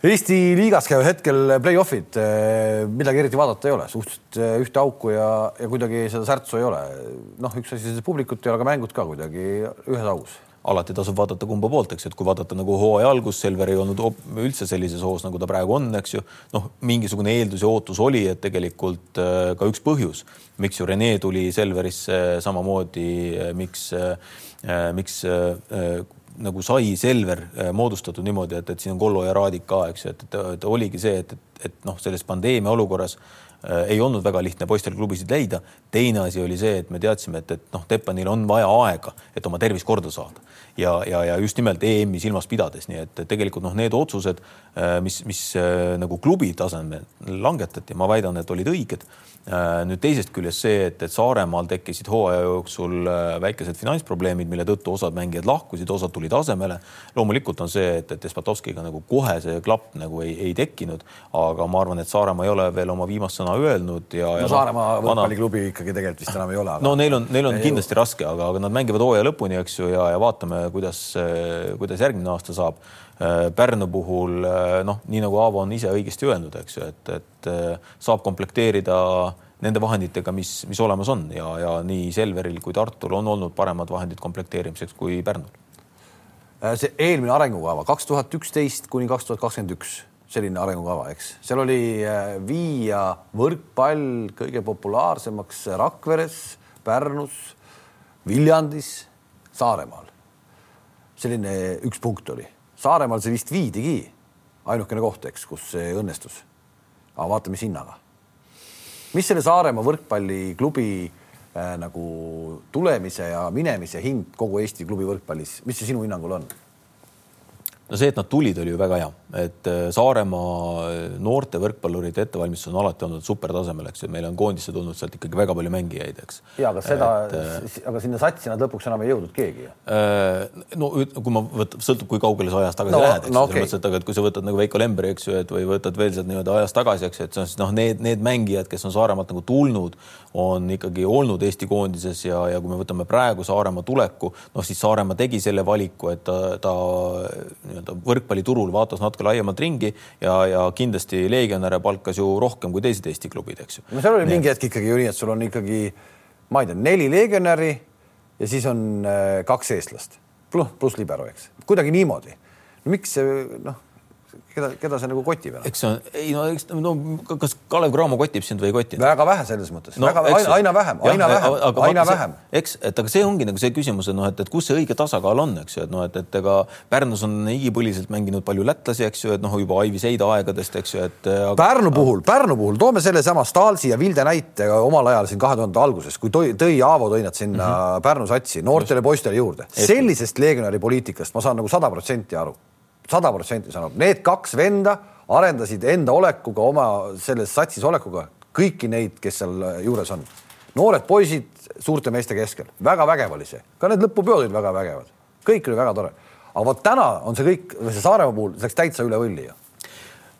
Eesti liigas käivad hetkel play-off'id, eh, midagi eriti vaadata ei ole, suhteliselt eh, ühte auku ja, ja kuidagi seda särtsu ei ole. noh, üks asi, see publikut ei ole, aga mängud ka kuidagi ühes augus. alati tasub vaadata kumba poolt, eks et kui vaadata nagu hooaja algus, Selver ei olnud üldse sellises hoos, nagu ta praegu on, eks ju. noh, mingisugune eeldus ja ootus oli, et tegelikult eh, ka üks põhjus, miks ju Rene tuli Selverisse samamoodi, miks, miks nagu sai Selver äh, moodustatud niimoodi, et, et siin on Kollo ja Raadik ka, eks ju, et, et, et oligi see, et, et, et noh, selles pandeemia olukorras äh, ei olnud väga lihtne poistel klubisid leida. teine asi oli see, et me teadsime, et, et noh, Teppanil on vaja aega, et oma tervis korda saada ja, ja, ja just nimelt EM-i silmas pidades, nii et tegelikult noh, need otsused, äh, mis, mis äh, nagu klubi tasemel langetati, ma väidan, et olid õiged nüüd teisest küljest see, et, et Saaremaal tekkisid hooaja jooksul äh, väikesed finantsprobleemid, mille tõttu osad mängijad lahkusid, osad tulid asemele. loomulikult on see, et, et Despotovskiga nagu kohe see klapp nagu ei, ei tekkinud, aga ma arvan, et Saaremaa ei ole veel oma viimast sõna öelnud ja. no Saaremaa no, võrkpalliklubi ikkagi tegelikult vist enam ei ole aga.... no neil on, neil on kindlasti ju. raske, aga, aga nad mängivad hooaja lõpuni, eks ju, ja, ja vaatame, kuidas, kuidas järgmine aasta saab Äh, Pärnu puhul äh, noh, nii nagu Aavo on ise õigesti öeldud, eks ju, et, et äh, saab komplekteerida nende vahenditega, mis, mis olemas on ja, ja nii Selveril kui Tartul on olnud paremad vahendid komplekteerimiseks kui Pärnul. see eelmine arengukava kaks tuhat üksteist kuni kaks tuhat kakskümmend üks, selline arengukava, eks seal oli viia võrkpall kõige populaarsemaks Rakveres, Pärnus, Viljandis, Saaremaal. selline üks punkt oli Saaremaal see vist viidigi, ainukene koht, eks, kus see õnnestus. aga vaata, mis hinnaga. mis selle Saaremaa võrkpalliklubi äh, nagu tulemise ja minemise hind kogu Eesti klubi võrkpallis, mis see sinu hinnangul on? No see, et nad tulid, oli ju väga hea, et äh, Saaremaa äh, noorte võrkpallurite ettevalmistus on alati olnud supertasemel, eks ju, meil on koondisse tulnud sealt ikkagi väga palju mängijaid, eks. ja aga seda, äh, aga sinna satsi nad lõpuks enam ei jõudnud keegi ju. no kui ma võtan, sõltub, kui kaugele sa ajas tagasi no, lähed, eks no, okay. selles mõttes, et aga et kui sa võtad nagu Veiko Lemberi, eks ju, et või võtad veel sealt nii-öelda ajas tagasi, eks, et see on siis noh, need, need mängijad, kes on Saaremaalt nagu tulnud, on ikkagi olnud Eesti koondises ja, ja kui me võtame praegu Saaremaa tuleku, noh siis Saaremaa tegi selle valiku, et ta, ta nii-öelda võrkpalliturul vaatas natuke laiemalt ringi ja, ja kindlasti legionäre palkas ju rohkem kui teised Eesti klubid, eks ju. no seal oli nii. mingi hetk ikkagi ju nii, et sul on ikkagi, ma ei tea, neli legionäri ja siis on äh, kaks eestlast pluss, pluss libero, eks, kuidagi niimoodi. no miks see noh, keda, keda see nagu kotib enam? eks see on, ei no eks no kas Kalev Cramo kotib sind või ei koti? väga vähe selles mõttes no,, väga aina, aina vähem, aina vähem, aina vähem. eks, et aga see ongi nagu see küsimus, et noh, et, et kus see õige tasakaal on, eks ju, et noh, et, et ega Pärnus on igipõliselt mänginud palju lätlasi, eks ju, et noh, juba Aivi Seida aegadest, eks ju, et aga.... Pärnu puhul, Pärnu puhul toome sellesama Stalsi ja Vilde näite omal ajal siin kahe tuhande alguses, kui tõi, tõi Aavo tõi nad sinna mm -hmm. Pärnu satsi noortele poistele juurde. sellisest legionäri poliitikast ma saan nagu sada protsenti aru sada protsenti saan aru, need kaks venda arendasid enda olekuga, oma selles satsis olekuga kõiki neid, kes seal juures on. noored poisid suurte meeste keskel, väga vägev oli see, ka need lõpupeod olid väga vägevad, kõik oli väga tore. aga vot täna on see kõik, see Saaremaa puhul läks täitsa üle võlli ju.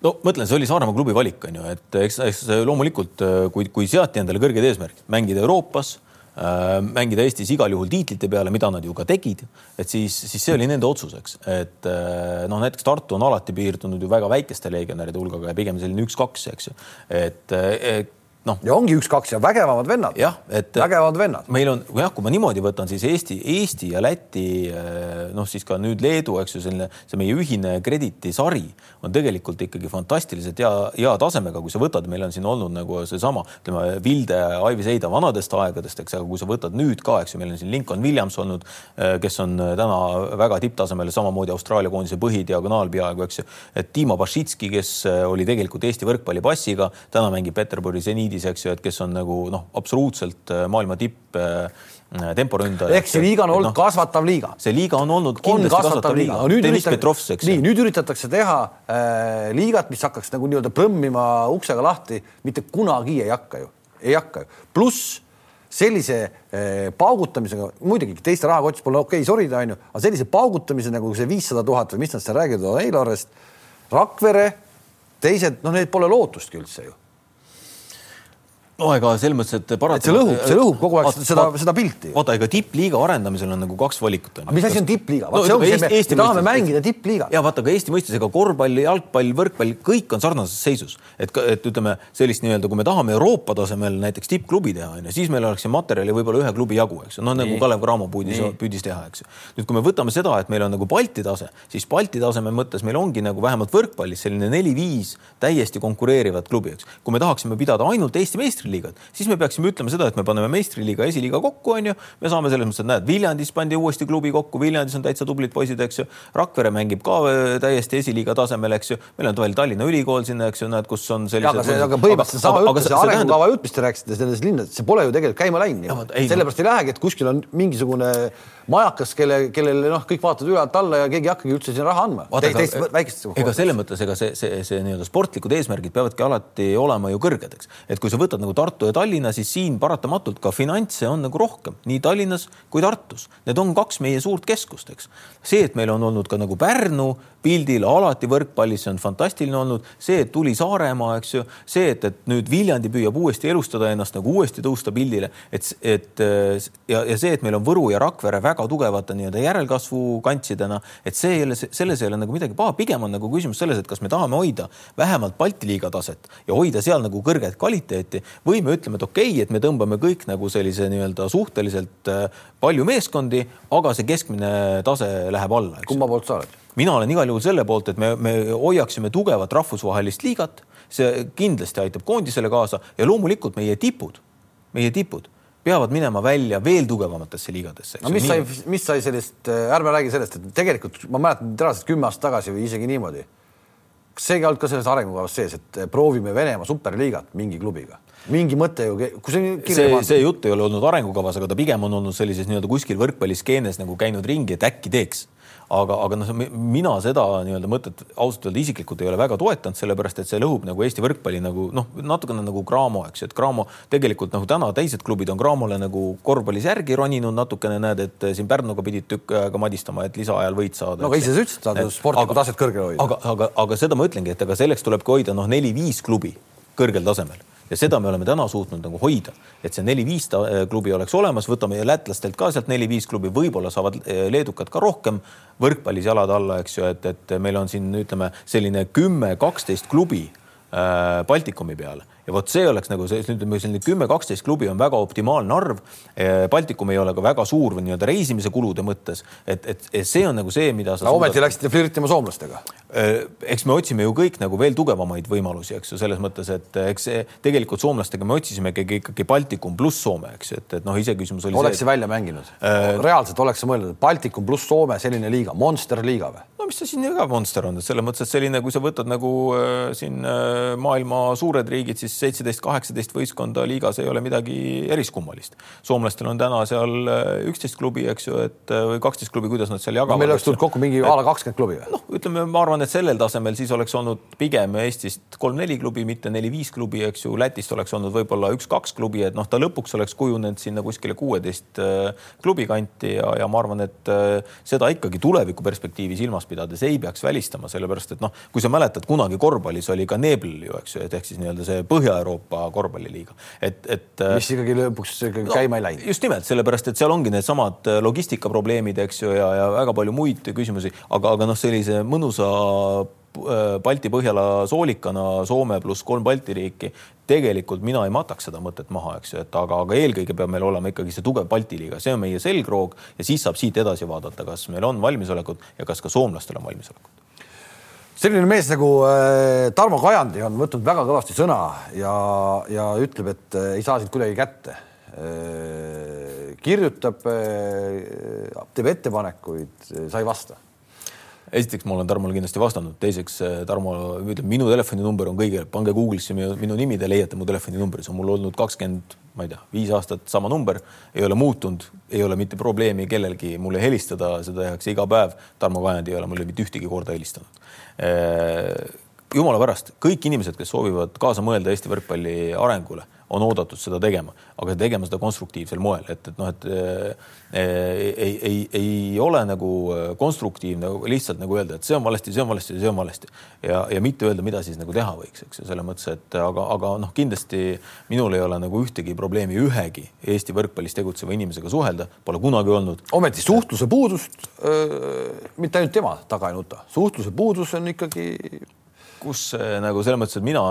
No mõtlen, see oli Saaremaa klubi valik, on ju, et eks, eks loomulikult, kui, kui seati endale kõrged eesmärgid, mängida Euroopas Äh, mängida Eestis igal juhul tiitlite peale, mida nad ju ka tegid, et siis, siis see oli nende otsus, eks, et äh, noh, näiteks Tartu on alati piirdunud ju väga väikeste legionäride hulgaga ja pigem selline üks-kaks, eks ju, et noh. ja ongi üks-kaks ja vägevamad vennad. jah, et vägevamad vennad. meil on jah, kui ma niimoodi võtan, siis Eesti, Eesti ja Läti eh, noh, siis ka nüüd Leedu, eks ju, selline see meie ühine krediitisari on tegelikult ikkagi fantastiliselt hea, hea tasemega, kui sa võtad, meil on siin olnud nagu seesama, ütleme Vilde, Aivi Seida vanadest aegadest, eks, aga kui sa võtad nüüd ka, eks ju, meil on siin Lincoln Williams olnud, eh, kes on täna väga tipptasemel, samamoodi Austraalia koondise põhidiagonaal peaaegu, eks ju, et Dima Bašitski, kes oli tegelikult Eesti võrkpalli passiga, täna mängib Peterburi seniidi Leedis, eks ju, et kes on nagu noh, absoluutselt äh, maailma tipp äh, temporündaja. ehk see liiga on olnud no, kasvatav liiga. see liiga on olnud kindlasti on kasvatav liiga. Deniss Petrovs, eks. nii, nüüd üritatakse teha äh, liigat, mis hakkaks nagu nii-öelda prõmmima uksega lahti, mitte kunagi ei hakka ju, ei hakka ju. pluss sellise eh, paugutamisega, muidugi teiste rahakotis pole okei okay, sorida, onju, aga sellise paugutamise nagu see viissada tuhat või mis nad seal räägivad eelarvest, Rakvere, teised, noh, need pole lootustki üldse ju no ega selles mõttes, et paratamatult. see lõhub, see lõhub kogu aeg seda, seda pilti. vaata, ega tippliiga arendamisel on nagu kaks valikut. mis asi on tippliiga? No, see ongi see, me, me tahame mängida tippliigat. ja vaata ka Eesti mõistes, ega korvpall, jalgpall, võrkpall, kõik on sarnases seisus, et, et ütleme sellist nii-öelda, kui me tahame Euroopa tasemel näiteks tippklubi teha, onju, siis meil oleks siin materjali võib-olla ühe klubi jagu, eks ju, noh nagu Kalev Cramo püüdis, püüdis teha, eks ju. nüüd, kui me võtame seda, et meil on nagu Balti tase, siis Balti taseme mõttes meil ongi nagu vähemalt võrkpallis selline neli-viis täiesti konkureerivat klubi, eks. kui me tahaksime pidada ainult Eesti meistriliigat, siis me peaksime ütlema seda, et me paneme meistriliiga, esiliiga kokku, onju. me saame selles mõttes, et näed, Viljandis pandi uuesti klubi kokku, Viljandis on täitsa tublid poisid, eks ju. Rakvere mängib ka äh, täiesti esiliiga tasemel, eks ju. meil on veel Tallinna Ülikool sinna, eks ju, näed, kus on sellised. aga see, aga põhimõtteliselt sama jutt, see arengukava jutt, mis te rääkisite selles linnades, see pole ju tegelikult käima läinud. sellepärast ei lähegi, et kuskil on mingisugune majakas, kelle, kellele noh, kõik vaatavad ülalt alla ja keegi ei hakkagi üldse sinna raha andma. ega selles mõttes, ega see, see, see nii-öelda sportlikud eesmärgid peavadki alati olema ju kõrged, eks. et kui sa võtad nagu Tartu ja Tallinna, siis siin paratamatult ka finantse on nagu rohkem nii Tallinnas kui Tartus. Need on kaks meie suurt keskust, eks. see, et meil on olnud ka nagu Pärnu pildil alati võrkpallis, see on fantastiline olnud. see, et tuli Saaremaa, eks ju, see, et, et nüüd Viljandi püüab uuesti elustada ennast nagu uuesti tõusta pildile, et, et ja, ja see, et meil on Võru ja Rakvere väga tugevate nii-öelda järelkasvu kantsidena, et see selles ei ole nagu midagi paha, pigem on nagu küsimus selles, et kas me tahame hoida vähemalt Balti liiga taset ja hoida seal nagu kõrget kvaliteeti või me ütleme, et okei okay,, et me tõmbame kõik nagu sellise nii-öelda suhteliselt äh, palju meeskondi, aga see keskmine tase läheb alla. kumma poolt sa oled? Mina olen igal juhul selle poolt, et me, me hoiaksime tugevat rahvusvahelist liigat, see kindlasti aitab koondisele kaasa ja loomulikult meie tipud, meie tipud peavad minema välja veel tugevamatesse liigadesse. no mis sai, mis sai sellist, äh, ärme räägi sellest, et tegelikult ma mäletan reaalselt kümme aastat tagasi või isegi niimoodi. kas see ei olnud ka selles arengukavas sees, et äh, proovime Venemaa superliigat mingi klubiga? mingi mõte ju, kui see see, see jutt ei ole olnud arengukavas, aga ta pigem on olnud sellises nii-öelda kuskil võrkpalliskeenes nagu käinud ringi, et äkki teeks aga, aga noh, mina seda nii-öelda mõtet ausalt öelda isiklikult ei ole väga toetanud, sellepärast et see lõhub nagu Eesti võrkpalli nagu noh, natukene nagu Cramo, eks ju, et Cramo tegelikult nagu täna teised klubid on Cramole nagu korvpallis järgi roninud natukene, näed, et siin Pärnuga pidid tükk aega madistama, et lisaajal võit saada. no aga ise sa ütlesid, et nad sportlikku taset kõrgel hoida. aga, aga, aga seda ma ütlengi, et aga selleks tulebki hoida noh, neli-viis klubi kõrgel tasemel ja seda me oleme täna suutnud nagu hoida, et see neli-viis äh, klubi oleks olemas, võtame lätlastelt ka sealt neli-viis klubi, võib-olla saavad äh, leedukad ka rohkem võrkpallis jalad alla, eks ju, et, et meil on siin ütleme selline kümme, kaksteist klubi äh, Baltikumi peale ja vot see oleks nagu see, ütleme selline kümme, kaksteist klubi on väga optimaalne arv. Baltikum ei ole ka väga suur nii-öelda reisimise kulude mõttes, et, et, et see on nagu see, mida sa no, ometi läksite flirtima soomlastega. eks me otsime ju kõik nagu veel tugevamaid võimalusi, eks ju, selles mõttes, et eks see tegelikult soomlastega me otsisime ikkagi, Baltikum pluss Soome, eks ju, et, et noh, iseküsimus oli. oleks see välja mänginud äh,? reaalselt oleks sa mõelnud, et Baltikum pluss Soome, selline liiga, monster liiga või? no mis ta siin ka monster on, et selles mõttes, et selline, kui sa võtad nagu äh, siin äh, maailma suured riigid, siis seitseteist, kaheksateist võistkonda liigas ei ole midagi eriskummalist. soomlastel on täna seal äh, üksteist klubi, eks ju, et äh, või kaksteist klubi, kuidas nad seal jagavad meil oleks tulnud kokku mingi a la kakskümmend klubi või? noh, ütleme, ma arvan, et sellel tasemel siis oleks olnud pigem Eestist kolm-neli klubi, mitte neli-viis klubi, eks ju. Lätist oleks olnud võib-olla üks-kaks klubi, et noh, ta lõpuks oleks kujunenud sinna kuskile kuueteist klubi kanti ja, ja ma arvan, et seda ikkagi tuleviku perspektiivi silmas pidades ei peaks välistama, sellepärast et noh, kui sa mäletad, kunagi korvpallis oli ka Nebel ju, eks ju, et ehk siis nii-öelda see Põhja-Euroopa korvpalliliiga, et, et. mis ikkagi lõpuks ikkagi no, käima ei läinud. just nimelt sellepärast, et seal ongi needsamad logistikaprobleemid, eks ju, ja, ja väga palju muid küsimusi, aga, aga noh, sellise mõnusa Balti-Põhjala soolikana Soome pluss kolm Balti riiki, tegelikult mina ei mataks seda mõtet maha, eks ju, et aga, aga eelkõige peab meil olema ikkagi see tugev Balti liiga, see on meie selgroog ja siis saab siit edasi vaadata, kas meil on valmisolekut ja kas ka soomlastel on valmisolekut selline mees nagu äh, Tarmo Kajandi on võtnud väga kõvasti sõna ja, ja ütleb, et äh, ei saa siit kuidagi kätte. Äh, kirjutab, teeb ettepanekuid, sa ei vasta esiteks ma olen Tarmole kindlasti vastanud, teiseks Tarmo ütleb, minu telefoninumber on kõige, pange Google'isse minu, minu nimi, te leiate mu telefoninumbri, see on mul olnud kakskümmend, ma ei tea, viis aastat sama number, ei ole muutunud, ei ole mitte probleemi kellelgi mulle helistada, seda tehakse iga päev. Tarmo Kajand ei ole mulle mitte ühtegi korda helistanud. Äh, jumala pärast, kõik inimesed, kes soovivad kaasa mõelda Eesti võrkpalli arengule, on oodatud seda tegema, aga tegema seda konstruktiivsel moel, et, et noh, et äh, ei, ei, ei ole nagu konstruktiivne lihtsalt nagu öelda, et see on valesti, see on valesti, see on valesti ja, ja mitte öelda, mida siis nagu teha võiks, eks ju, selles mõttes, et aga, aga noh, kindlasti minul ei ole nagu ühtegi probleemi ühegi Eesti võrkpallis tegutseva inimesega suhelda, pole kunagi olnud. ometi suhtluse puudust öö, mitte ainult tema taga ei nuta, suhtluse puudus on ikkagi kus nagu selles mõttes, et mina,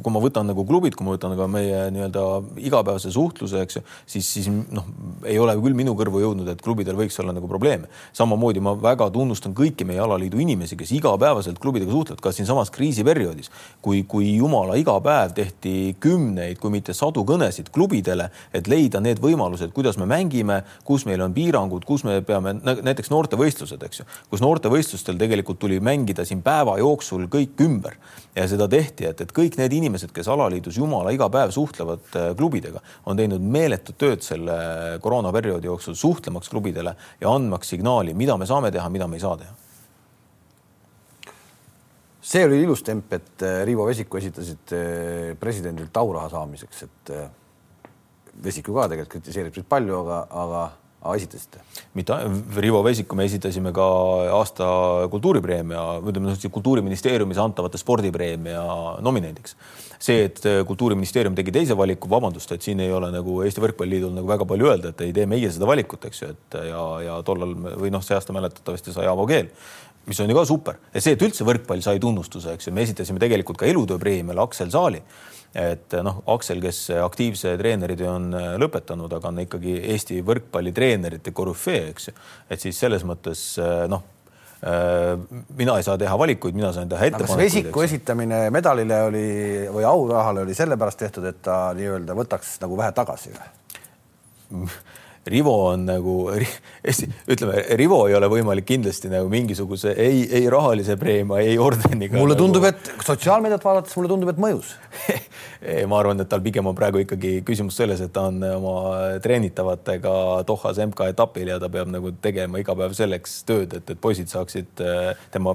kui ma võtan nagu klubid, kui ma võtan ka meie nii-öelda igapäevase suhtluse, eks ju, siis, siis noh, ei ole küll minu kõrvu jõudnud, et klubidel võiks olla nagu probleeme. samamoodi ma väga tunnustan kõiki meie alaliidu inimesi, kes igapäevaselt klubidega suhtlevad, ka siinsamas kriisiperioodis, kui, kui jumala iga päev tehti kümneid, kui mitte sadu kõnesid klubidele, et leida need võimalused, kuidas me mängime, kus meil on piirangud, kus me peame näiteks noortevõistlused, eks ju, kus noortevõistlustel tegelikult tuli mängida siin päeva jooksul kõik kõik ümber. Ja seda tehti, et, et kõik need inimesed, kes alaliidus jumala iga päev suhtlevad äh, klubidega, on teinud meeletut tööd selle koroonaperioodi jooksul suhtlemaks klubidele ja andmaks signaali, mida me saame teha, mida me ei saa teha. See oli ilus temp, et äh, Riivo Vesiku esitasid äh, presidendilt auraha saamiseks, et Vesiku ka tegelikult kritiseerib teid palju, aga aga esitasite? mitte, Rivo Vesiku me esitasime ka aasta kultuuripreemia, ütleme kultuuriministeeriumis antavate spordipreemia nominendiks. see, et kultuuriministeerium tegi teise valiku, vabandust, et siin ei ole nagu Eesti Võrkpalliliidul nagu väga palju öelda, et ei tee meie seda valikut, eks ju, et ja, ja tollal või noh, see aasta mäletatavasti sai Aavo Keel mis on ju ka super ja see, et üldse võrkpall sai tunnustuse, eks ju, me esitasime tegelikult ka elutööpreemiale Aksel Saali et noh, Aksel, kes aktiivse treeneritöö on äh, lõpetanud, aga on ikkagi Eesti võrkpallitreenerite korüfee, eks ju. et siis selles mõttes äh, noh, äh, mina ei saa teha valikuid, mina saan teha ettepanekuid. Vesiku esitamine medalile oli või aurahale oli sellepärast tehtud, et ta nii-öelda võtaks nagu vähe tagasi või? Rivo on nagu, ütleme, Rivo ei ole võimalik kindlasti nagu mingisuguse ei, ei rahalise preemia, ei ordeniga. mulle nagu... tundub, et sotsiaalmeediat vaadates mulle tundub, et mõjus ma arvan, et tal pigem on praegu ikkagi küsimus selles, et ta on oma treenitavatega Dohas MK-etapil ja ta peab nagu tegema iga päev selleks tööd, et, et poisid saaksid äh, tema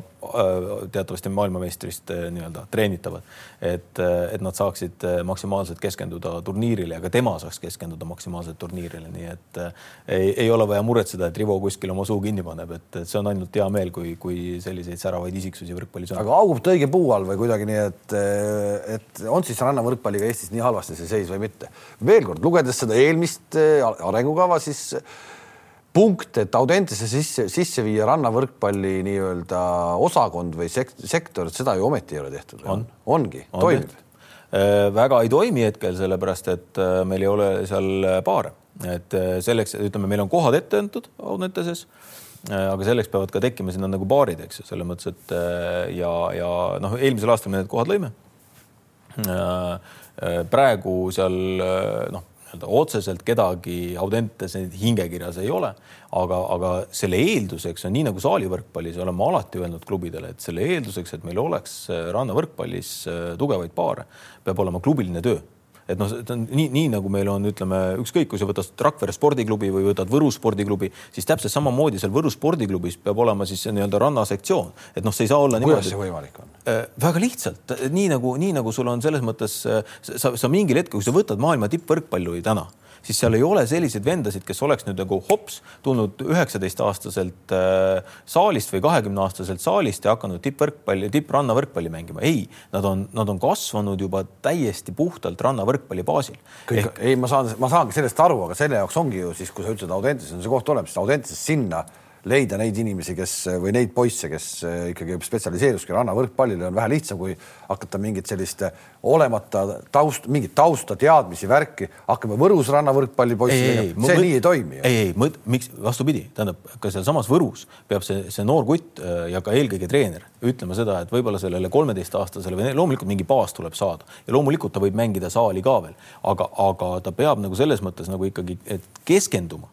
teatavasti maailmameistrist äh, nii-öelda treenitavad, et, et nad saaksid maksimaalselt keskenduda turniirile ja ka tema saaks keskenduda maksimaalselt turniirile, nii et ei, ei ole vaja muretseda, et Rivo kuskil oma suu kinni paneb, et, et see on ainult hea meel, kui, kui selliseid säravaid isiksusi võrkpallis on. aga augub ta õige puu all või kuidagi nii, et, et on siis rannavõrk võrkpalliga Eestis nii halvasti see seis või mitte. veel kord, lugedes seda eelmist äh, arengukava, siis punkt, et Audentese sisse, sisse viia rannavõrkpalli nii-öelda osakond või sekt, sektor, seda ju ometi ei ole tehtud. on, ongi. On, toimib. väga ei toimi hetkel, sellepärast et meil ei ole seal paare, et selleks, ütleme, meil on kohad ette antud Audenteses aga selleks peavad ka tekkima sinna nagu baarid, eks ju, selles mõttes, et ja, ja noh, eelmisel aastal me need kohad lõime. praegu seal noh, nii-öelda otseselt kedagi Audentes hingekirjas ei ole, aga, aga selle eelduseks on nii nagu saalivõrkpallis oleme alati öelnud klubidele, et selle eelduseks, et meil oleks rannavõrkpallis äh, tugevaid paare, peab olema klubiline töö et noh, see on nii, nii nagu meil on, ütleme ükskõik, kui sa võtad Rakvere spordiklubi või võtad Võru spordiklubi, siis täpselt samamoodi seal Võru spordiklubis peab olema siis nii-öelda rannasektsioon, et noh, see ei saa olla niimoodi. kuidas see võimalik on? Äh, väga lihtsalt, nii nagu, nii nagu sul on selles mõttes, äh, sa, sa mingil hetkel, kui sa võtad maailma tippvõrkpalli täna siis seal ei ole selliseid vendasid, kes oleks nüüd nagu hops tulnud üheksateistaastaselt äh, saalist või kahekümne aastaselt saalist ja hakanud tippvõrkpalli, tipprannavõrkpalli mängima. ei, nad on, nad on kasvanud juba täiesti puhtalt rannavõrkpalli baasil. Ehk... ei, ma saan, ma saangi sellest aru, aga selle jaoks ongi ju siis, kui sa ütled Audentes on see koht olemas, siis Audentes sinna leida neid inimesi, kes või neid poisse, kes eh, ikkagi spetsialiseeruski rannavõrkpallile, on vähe lihtsam, kui hakata mingit sellist eh, olemata taust, mingit tausta, teadmisi, värki, hakkame Võrus rannavõrkpalli poissi tegema, see nii ei toimi. ei, ei, miks, vastupidi, tähendab ka sealsamas Võrus peab see, see noor kutt eh, ja ka eelkõige treener ütlema seda, et võib-olla sellele kolmeteistaastasele või loomulikult mingi baas tuleb saada. Ja loomulikult ta võib mängida saali ka veel, aga, aga ta peab nagu selles mõttes nagu ikkagi keskenduma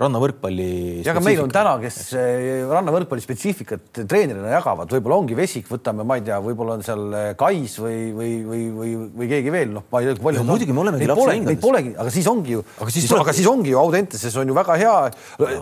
rannavõrkpalli. ja aga meil on täna, kes eh, rannavõrkpalli spetsiifikat treenerina jagavad, võib-olla ongi Vesik, võtame, ma ei tea, võib-olla on seal eh, Kais või, või, või, või, või keegi veel, noh, ma ei tea, palju. muidugi me olemegi lapse hingades. Neid polegi, aga siis ongi ju, aga siis, aga siis ongi ju Audenteses on ju väga hea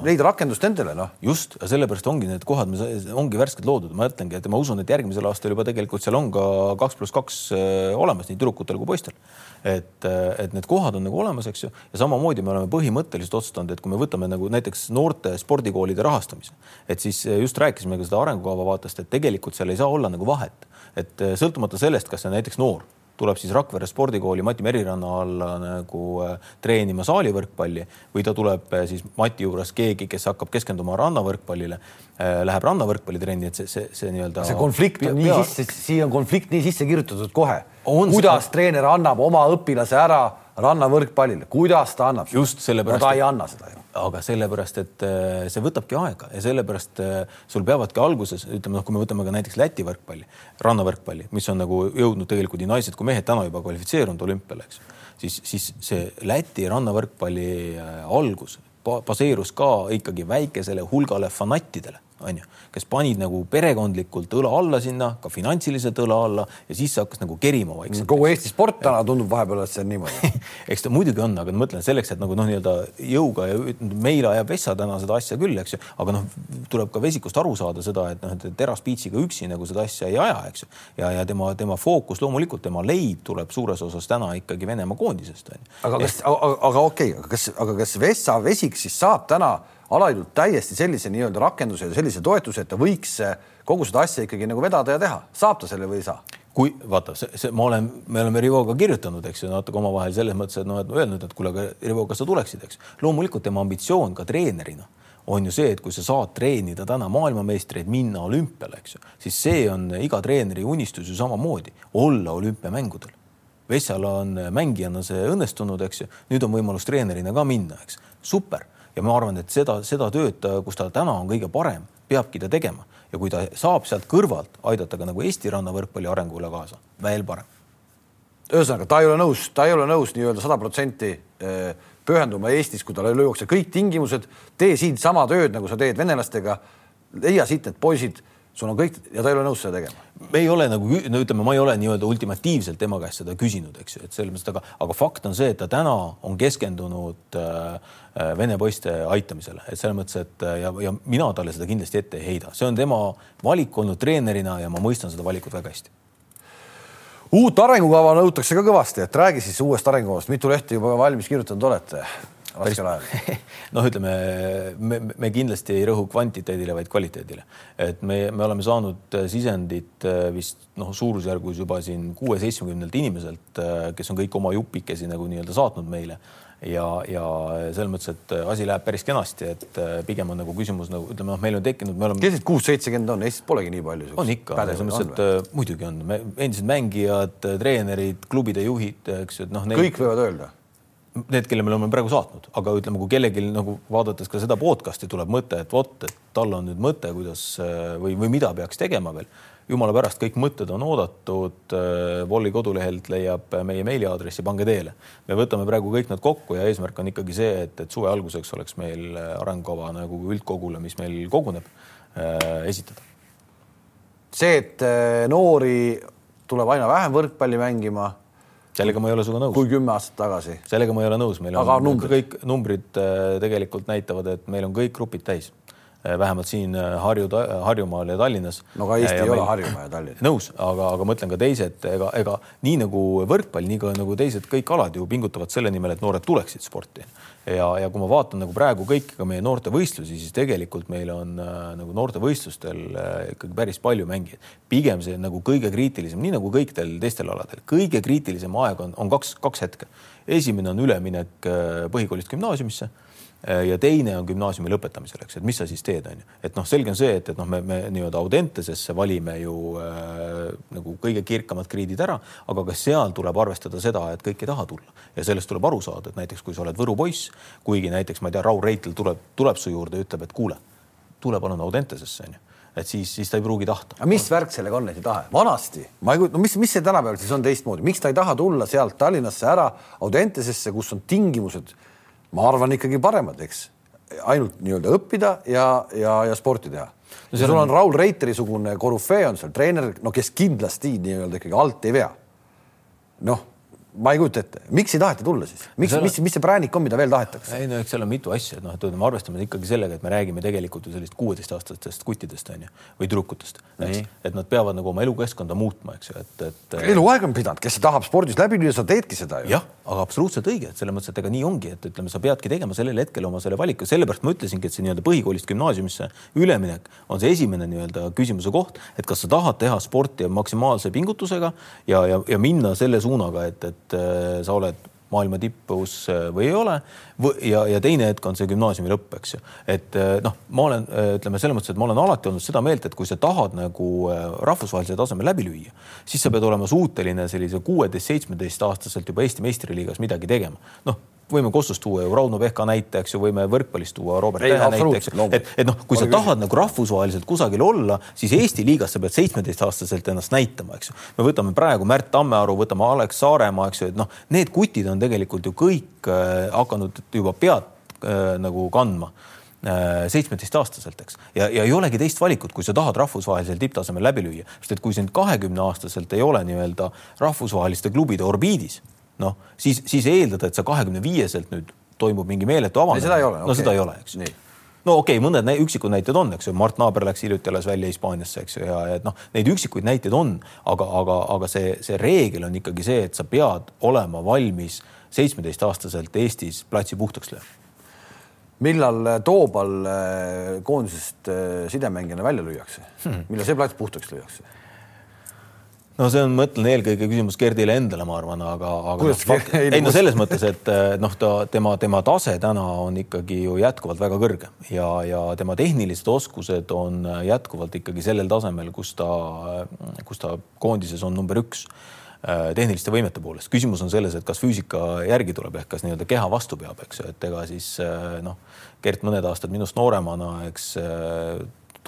leida rakendust nendele, noh. just, sellepärast ongi need kohad, ongi värskelt loodud, ma ütlengi, et ma usun, et järgmisel aastal juba tegelikult seal on ka kaks pluss kaks eh, olemas nii tüdrukutel kui poistel et, et need kohad on nagu olemas, eks ju, ja samamoodi me oleme põhimõtteliselt otsustanud, et kui me võtame nagu näiteks noorte spordikoolide rahastamise, et siis just rääkisime ka seda arengukava vaatest, et tegelikult seal ei saa olla nagu vahet, et sõltumata sellest, kas see on näiteks noor tuleb siis Rakvere spordikooli Mati Meriranna alla nagu äh, treenima saalivõrkpalli või ta tuleb äh, siis Mati juures keegi, kes hakkab keskenduma rannavõrkpallile, äh, läheb rannavõrkpallitrenni, et see, see, see nii-öelda. see konflikt on nii sisse, siia on konflikt nii sisse kirjutatud kohe. kuidas see... treener annab oma õpilase ära rannavõrkpallile, kuidas ta annab? just sellepärast no,. ta ei anna seda. Aga sellepärast, et äh, see võtabki aega ja sellepärast äh, sul peavadki alguses, ütleme noh, kui me võtame ka näiteks Läti võrkpalli, rannavõrkpalli, mis on nagu jõudnud tegelikult nii naised kui mehed täna juba kvalifitseerunud olümpiale, eks. Siis, siis see Läti rannavõrkpalli äh, algus baseerus ka ikkagi väikesele hulgale fanattidele onju, kes panid nagu perekondlikult õla alla sinna, ka finantsiliselt õla alla ja siis see hakkas nagu kerima vaikselt. kogu Eesti sport täna tundub vahepeal, et see on niimoodi eks ta muidugi on, aga ma mõtlen selleks, et nagu noh, nii-öelda jõuga ja meile ajab Vessa täna seda asja küll, eks ju, aga noh, tuleb ka Vesikust aru saada seda, et noh, et Teras Beachiga üksi nagu seda asja ei aja, eks ju. ja, ja tema, tema fookus loomulikult, tema leib tuleb suures osas täna ikkagi Venemaa koondisest. aga kas, aga, aga okei okay,, aga kas, aga kas Vessa Vesik siis saab täna alaidult täiesti sellise nii-öelda rakenduse ja sellise toetuse, et ta võiks kogu seda asja ikkagi nagu vedada ja teha, saab ta selle või ei saa? kui vaata, see, see, ma olen, me oleme Rivoga kirjutanud, eks ju, natuke omavahel selles mõttes, et noh, et öelnud, et kuule, aga Rivo, kas sa tuleksid, eks. loomulikult tema ambitsioon ka treenerina on ju see, et kui sa saad treenida täna maailmameistreid, minna olümpiale, eks ju, siis see on iga treeneri unistus ju samamoodi olla olümpiamängudel. Vessal on mängijana see õnnestunud, eks ju, nüüd on võimalus treenerina ka minna, eks, super ja ma arvan, et seda, seda tööd, kus ta täna on kõige parem, peabki ta tegema. Ja kui ta saab sealt kõrvalt aidata ka nagu Eesti rannavõrkpalli arengule kaasa, veel parem. ühesõnaga, ta ei ole nõus, ta ei ole nõus nii-öelda sada protsenti eh, pühenduma Eestis, kui talle lüüakse kõik tingimused, tee siin sama tööd, nagu sa teed venelastega, leia siit need poisid sul on kõik ja ta ei ole nõus seda tegema. me ei ole nagu, no ütleme, ma ei ole nii-öelda ultimatiivselt tema käest seda küsinud, eks ju, et selles mõttes, aga, aga fakt on see, et ta täna on keskendunud äh, äh, vene poiste aitamisele, et selles mõttes, et äh, ja, ja mina talle seda kindlasti ette ei heida, see on tema valik olnud treenerina ja ma mõistan seda valikut väga hästi uut arengukava nõutakse ka kõvasti, et räägi siis uuest arengukavast, mitu lehte juba valmis kirjutanud olete? Raskel ajal? noh, ütleme me, me kindlasti ei rõhu kvantiteedile, vaid kvaliteedile, et me, me oleme saanud äh, sisendit äh, vist noh, suurusjärgus juba siin kuue-seitsmekümnelt inimeselt, äh, kes on kõik oma jupikesi nagu nii-öelda saatnud meile ja, ja selles mõttes, et asi läheb päris kenasti, et pigem on nagu küsimus nagu ütleme, noh, meil on tekkinud, me oleme. kes need kuus-seitsekümmend on, Eestis polegi nii palju. on ikka, selles mõttes, et muidugi on, endised mängijad, treenerid, klubide juhid, eks ju, et noh. kõik võivad öelda need, kelle me oleme praegu saatnud, aga ütleme, kui kellelgi nagu vaadates ka seda podcast'i tuleb mõte, et vot, et tal on nüüd mõte, kuidas või, või mida peaks tegema veel. jumala pärast, kõik mõtted on oodatud. Volli kodulehelt leiab meie meiliaadressi, pange teele. me võtame praegu kõik nad kokku ja eesmärk on ikkagi see, et, et suve alguseks oleks meil arengukava nagu üldkogule, mis meil koguneb, esitada. see, et noori tuleb aina vähem võrkpalli mängima sellega ma ei ole sinuga nõus. kui kümme aastat tagasi. sellega ma ei ole nõus, meil Aga on numbrid? kõik numbrid äh, tegelikult näitavad, et meil on kõik grupid täis. Äh, vähemalt siin äh, Harju, Harjumaal ja Tallinnas. no aga Eesti ja ei meil... ole Harjumaa ja Tallinn. nõus, aga, aga ma ütlen ka teised, ega, ega nii nagu võrkpall, nii ka nagu teised kõik alad ju pingutavad selle nimel, et noored tuleksid sporti ja, ja kui ma vaatan nagu praegu kõiki ka meie noortevõistlusi, siis tegelikult meil on äh, nagu noortevõistlustel äh, ikkagi päris palju mängijaid. pigem see nagu kõige kriitilisem, nii nagu kõikidel teistel aladel, kõige kriitilisem aeg on, on kaks, kaks hetke. esimene on üleminek äh, põhikoolist gümnaasiumisse ja teine on gümnaasiumi lõpetamisel, eks, et mis sa siis teed, on ju. et noh, selge on see, et, et noh, me, me nii-öelda Audentesesse valime ju äh, nagu kõige kirkamad kriidid ära, aga ka seal tuleb arvestada seda, et kõik ei taha tulla ja sellest tuleb aru saada, et näiteks kui sa oled Võru poiss, kuigi näiteks ma ei tea, Raul Reitel tuleb, tuleb su juurde ja ütleb, et kuule, tule palun Audentesesse, on ju et siis, siis ta ei pruugi tahta. aga mis värk sellega on, et ei taha? vanasti, ma ei kujuta, no mis, mis see tänapäeval siis on teistmoodi, miks ta ei taha tulla sealt Tallinnasse ära Audentesesse, kus on tingimused ma arvan ikkagi paremad, eks, ainult nii-öelda õppida ja, ja, ja sporti teha no. sul on Raul Reiteri sugune korüfee on seal treener, no kes kindlasti nii-öelda ikkagi alt ei vea. noh ma ei kujuta ette, miks ei taheta tulla siis, miks no,, mis, mis see präänik on, mida veel tahetakse? ei no eks seal on mitu asja, et noh, et me arvestame ikkagi sellega, et me räägime tegelikult ju sellist kuueteistaastastest kuttidest onju või tüdrukutest, et nad peavad nagu oma elukeskkonda muutma, eks ju, et, et. eluaeg on pidanud, kes tahab spordis läbi lüüa, sa teedki seda ju. jah, aga absoluutselt õige, et selles mõttes, et ega nii ongi, et ütleme, sa peadki tegema sellel hetkel oma selle valiku, sellepärast ma ütlesingi, et see nii-öelda põhikoolist gümnaasiumisse üleminek on see esimene nii-öelda küsimuse koht, et kas sa tahad teha sporti maksimaalse pingutusega ja, ja, ja minna selle suunaga, et, et et äh, sa oled maailma tipus äh, või ei ole. ja, ja teine hetk on see gümnaasiumi lõpp, eks ju. et äh, noh, ma olen, ütleme selles mõttes, et ma olen alati olnud seda meelt, et kui sa tahad nagu rahvusvahelisel tasemel läbi lüüa, siis sa pead olema suuteline sellise kuueteist, seitsmeteist aastaselt juba Eesti meistriliigas midagi tegema. noh võime Kossust tuua ju Rauno Pehka näite, eks ju, võime võrkpallist tuua Robert Tähe näite, eks ju, et, et noh, kui sa tahad nagu rahvusvaheliselt kusagil olla, siis Eesti liigas sa pead seitsmeteistaastaselt ennast näitama, eks ju. me võtame praegu Märt Tammearu, võtame Alex Saaremaa, eks ju, et noh, need kutid on tegelikult ju kõik äh, hakanud juba pead äh, nagu kandma äh, seitsmeteistaastaselt, eks, ja, ja ei olegi teist valikut, kui sa tahad rahvusvahelisel tipptasemel läbi lüüa, sest et kui sind kahekümne aastaselt ei ole nii-öelda rahvusvaheliste klubide orbiidis noh, siis, siis eeldada, et sa kahekümne viieselt nüüd toimub mingi meeletu avanemine. seda ei ole. no okay. seda ei ole, eks. no okei okay,, mõned üksikud näited on, eks ju, Mart Naaber läks hiljuti alles välja Hispaaniasse, eks ju, ja et noh, neid üksikuid näiteid on, aga, aga, aga see, see reegel on ikkagi see, et sa pead olema valmis seitsmeteistaastaselt Eestis platsi puhtaks lööma millal Toobal eh, koondisest eh, sidemängijana välja lüüakse hmm., millal see plats puhtaks lüüakse? No see on, ma mõtlen eelkõige küsimus Gerdile endale, ma arvan, aga, aga noh, ei no selles mõttes, et noh, ta tema, tema tase täna on ikkagi ju jätkuvalt väga kõrge ja, ja tema tehnilised oskused on jätkuvalt ikkagi sellel tasemel, kus ta, kus ta koondises on number üks äh, tehniliste võimete poolest. küsimus on selles, et kas füüsika järgi tuleb ehk kas nii-öelda keha vastu peab, eks ju, et ega siis äh, noh, Gert mõned aastad minust nooremana, eks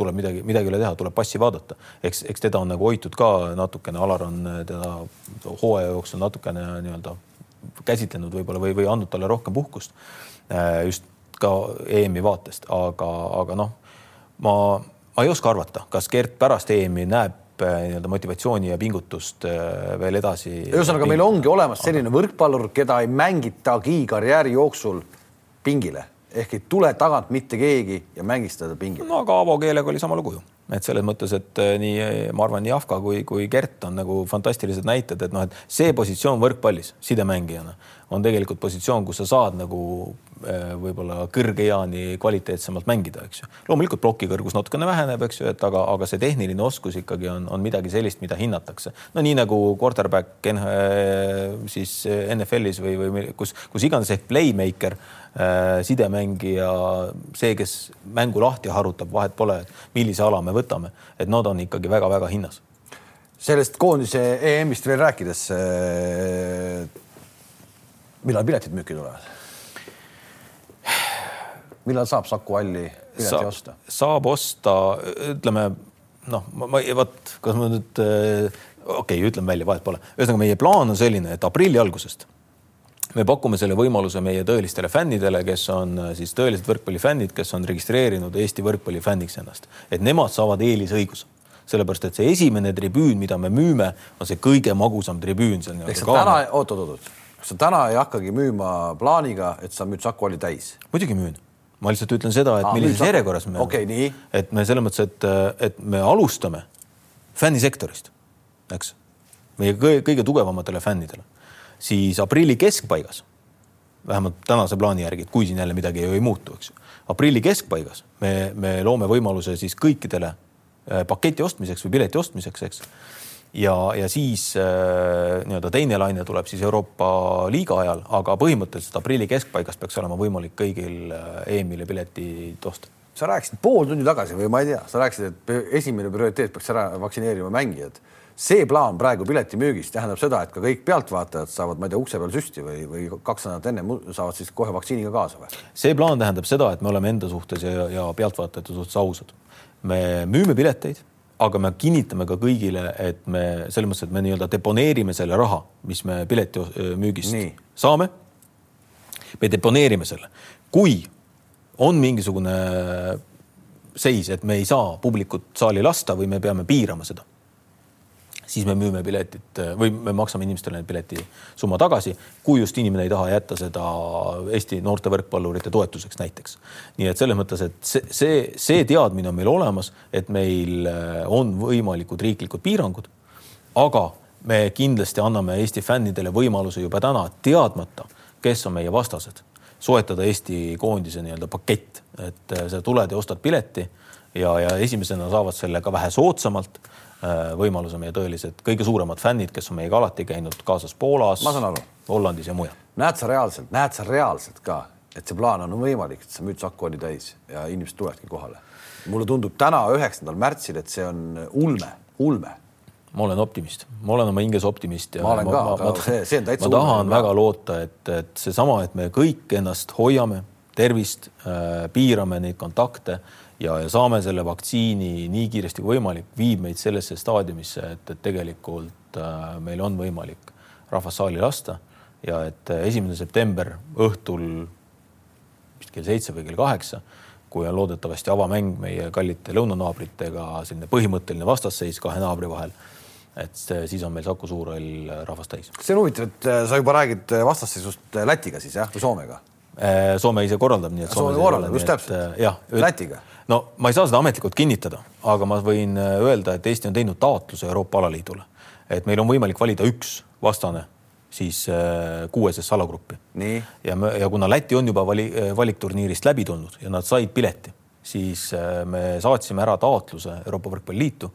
tuleb midagi, midagi ei ole teha, tuleb passi vaadata. eks, eks teda on nagu hoitud ka natukene, Alar on teda hooaja jooksul natukene nii-öelda käsitlenud võib-olla või, või andnud talle rohkem puhkust. Äh, just ka EM-i vaatest, aga, aga noh, ma, ma ei oska arvata, kas Gert pärast EM-i näeb äh, nii-öelda motivatsiooni ja pingutust veel edasi. ühesõnaga, meil ongi olemas selline võrkpallur, keda ei mängitagi karjääri jooksul pingile ehk ei tule tagant mitte keegi ja mängiks teda pingil. no aga Avo keelega oli sama lugu ju, et selles mõttes, et eh, nii ma arvan, nii Afka kui, kui Gert on nagu fantastilised näited, et noh, et see positsioon võrkpallis sidemängijana on tegelikult positsioon, kus sa saad nagu võib-olla kõrge eani kvaliteetsemalt mängida, eks ju. loomulikult plokikõrgus natukene väheneb, eks ju, et aga, aga see tehniline oskus ikkagi on, on midagi sellist, mida hinnatakse. no nii nagu quarterback siis NFL-is või, või kus, kus iganes ehk playmaker äh,, sidemängija, see, kes mängu lahti harutab, vahet pole, millise ala me võtame, et nad on ikkagi väga-väga hinnas sellest koondise EM-ist veel rääkides. Äh, millal piletid müüki tulevad? millal saab Saku Halli pileti saab, osta? saab osta, ütleme noh, ma vot, kas ma nüüd äh, okei okay,, ütlen välja, vahet pole. ühesõnaga, meie plaan on selline, et aprilli algusest me pakume selle võimaluse meie tõelistele fännidele, kes on äh, siis tõelised võrkpallifännid, kes on registreerinud Eesti võrkpallifänniks ennast, et nemad saavad eelisõiguse. Sellepärast et see esimene tribüün, mida me müüme, on see kõige magusam tribüün seal. ehk sa täna, oot, oot, oot, kas sa täna ei hakkagi müüma plaaniga, et sa müüd Saku Alli täis? muidugi müün. Ma lihtsalt ütlen seda, et Aa, millises järjekorras me okay,, et me selles mõttes, et, et me alustame fännisektorist, eks, meie kõige, kõige tugevamatele fännidele, siis aprilli keskpaigas, vähemalt tänase plaani järgi, et kui siin jälle midagi ei, ei muutu, eks ju, aprilli keskpaigas me, me loome võimaluse siis kõikidele Äh, paketi ostmiseks või pileti ostmiseks, eks. ja, ja siis äh, nii-öelda teine laine tuleb siis Euroopa liiga ajal, aga põhimõtteliselt aprilli keskpaigast peaks olema võimalik kõigil äh, EM-ile piletid osta sa rääkisid pool tundi tagasi või ma ei tea, sa rääkisid, et esimene prioriteet peaks ära vaktsineerima mängijad. See plaan praegu piletimüügis tähendab seda, et ka kõik pealtvaatajad saavad, ma ei tea, ukse peal süsti või, või kaks nädalat enne saavad siis kohe vaktsiiniga kaasa või? see plaan tähendab seda, et me oleme enda suhtes ja, ja pealtvaatajate suhtes ausad me müüme pileteid, aga me kinnitame ka kõigile, et me selles mõttes, et me nii-öelda deponeerime selle raha, mis me piletimüügist nii. saame. me deponeerime selle, kui on mingisugune seis, et me ei saa publikut saali lasta või me peame piirama seda siis me müüme piletit või me maksame inimestele piletisumma tagasi, kui just inimene ei taha jätta seda Eesti noorte võrkpallurite toetuseks näiteks. nii et selles mõttes, et see, see, see teadmine on meil olemas, et meil äh, on võimalikud riiklikud piirangud, aga me kindlasti anname Eesti fännidele võimaluse juba täna teadmata, kes on meie vastased, soetada Eesti koondise nii-öelda pakett, et äh, sa tuled ja ostad pileti ja, ja esimesena saavad selle ka vähe soodsamalt Äh, võimaluse meie tõelised kõige suuremad fännid, kes on meiega alati käinud kaasas Poolas, Hollandis ja mujal. näed sa reaalselt, näed sa reaalselt ka, et see plaan on võimalik, et sa müüd Saku oli täis ja inimesed tulevadki kohale. mulle tundub täna, üheksandal märtsil, et see on ulme, ulme ma olen optimist, ma olen oma hinges optimist ja ma olen ka, aga ma, see, see on täitsa ma tahan ulme. väga loota, et, et seesama, et me kõik ennast hoiame, tervist äh,, piirame neid kontakte ja, ja saame selle vaktsiini nii kiiresti kui võimalik, viib meid sellesse staadiumisse, et, et tegelikult äh, meil on võimalik rahvast saali lasta ja et äh, esimene september õhtul vist kell seitse või kell kaheksa, kui on loodetavasti avamäng meie kallite lõunanaabritega, selline põhimõtteline vastasseis kahe naabri vahel et siis on meil Saku Suurhall rahvast täis. see on huvitav, et äh, sa juba räägid vastasseisust Lätiga siis jah, või Soomega? Soome ise korraldab, nii et Soome korraldab, just täpselt. jah, Lätiga no ma ei saa seda ametlikult kinnitada, aga ma võin äh, öelda, et Eesti on teinud taotluse Euroopa Alaliidule, et meil on võimalik valida üks vastane siis äh, kuuesesse alagruppi. ja, ja kuna Läti on juba vali, äh, valikturniirist läbi tulnud ja nad said pileti, siis me saatsime ära taotluse Euroopa Võrkpalliliitu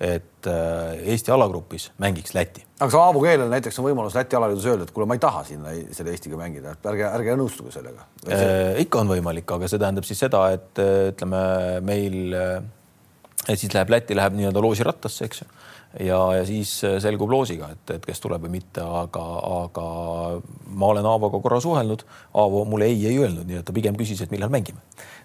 et äh, Eesti alagrupis mängiks Läti. aga kas Aabu keelel näiteks on võimalus Läti alaliidus öelda, et kuule, ma ei taha sinna selle Eestiga mängida, et ärge, ärge nõustuge sellega see...? Äh, ikka on võimalik, aga see tähendab siis seda, et äh, ütleme meil, et siis läheb Läti läheb nii-öelda loosirattasse, eks ju ja, ja siis selgub loosiga, et, et kes tuleb või mitte, aga, aga ma olen Aavoga korra suhelnud. Aavo mulle ei ei öelnud, nii et ta pigem küsis, et millal mängime.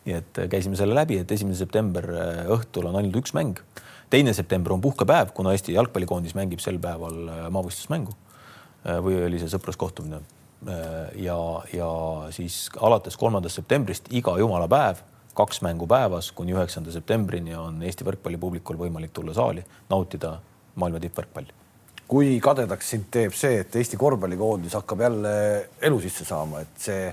nii et käisime selle läbi, et esimene september õhtul on ainult üks mäng teine september on puhkepäev, kuna Eesti jalgpallikoondis mängib sel päeval äh, maavõistlusmängu äh, või oli see sõpruskohtumine. Äh, ja, ja siis alates kolmandast septembrist iga jumala päev, kaks mängu päevas kuni üheksanda septembrini on Eesti võrkpallipublikul võimalik tulla saali, nautida maailma tippvõrkpalli kui kadedaks sind teeb see, et Eesti korvpallikoondis hakkab jälle elu sisse saama, et see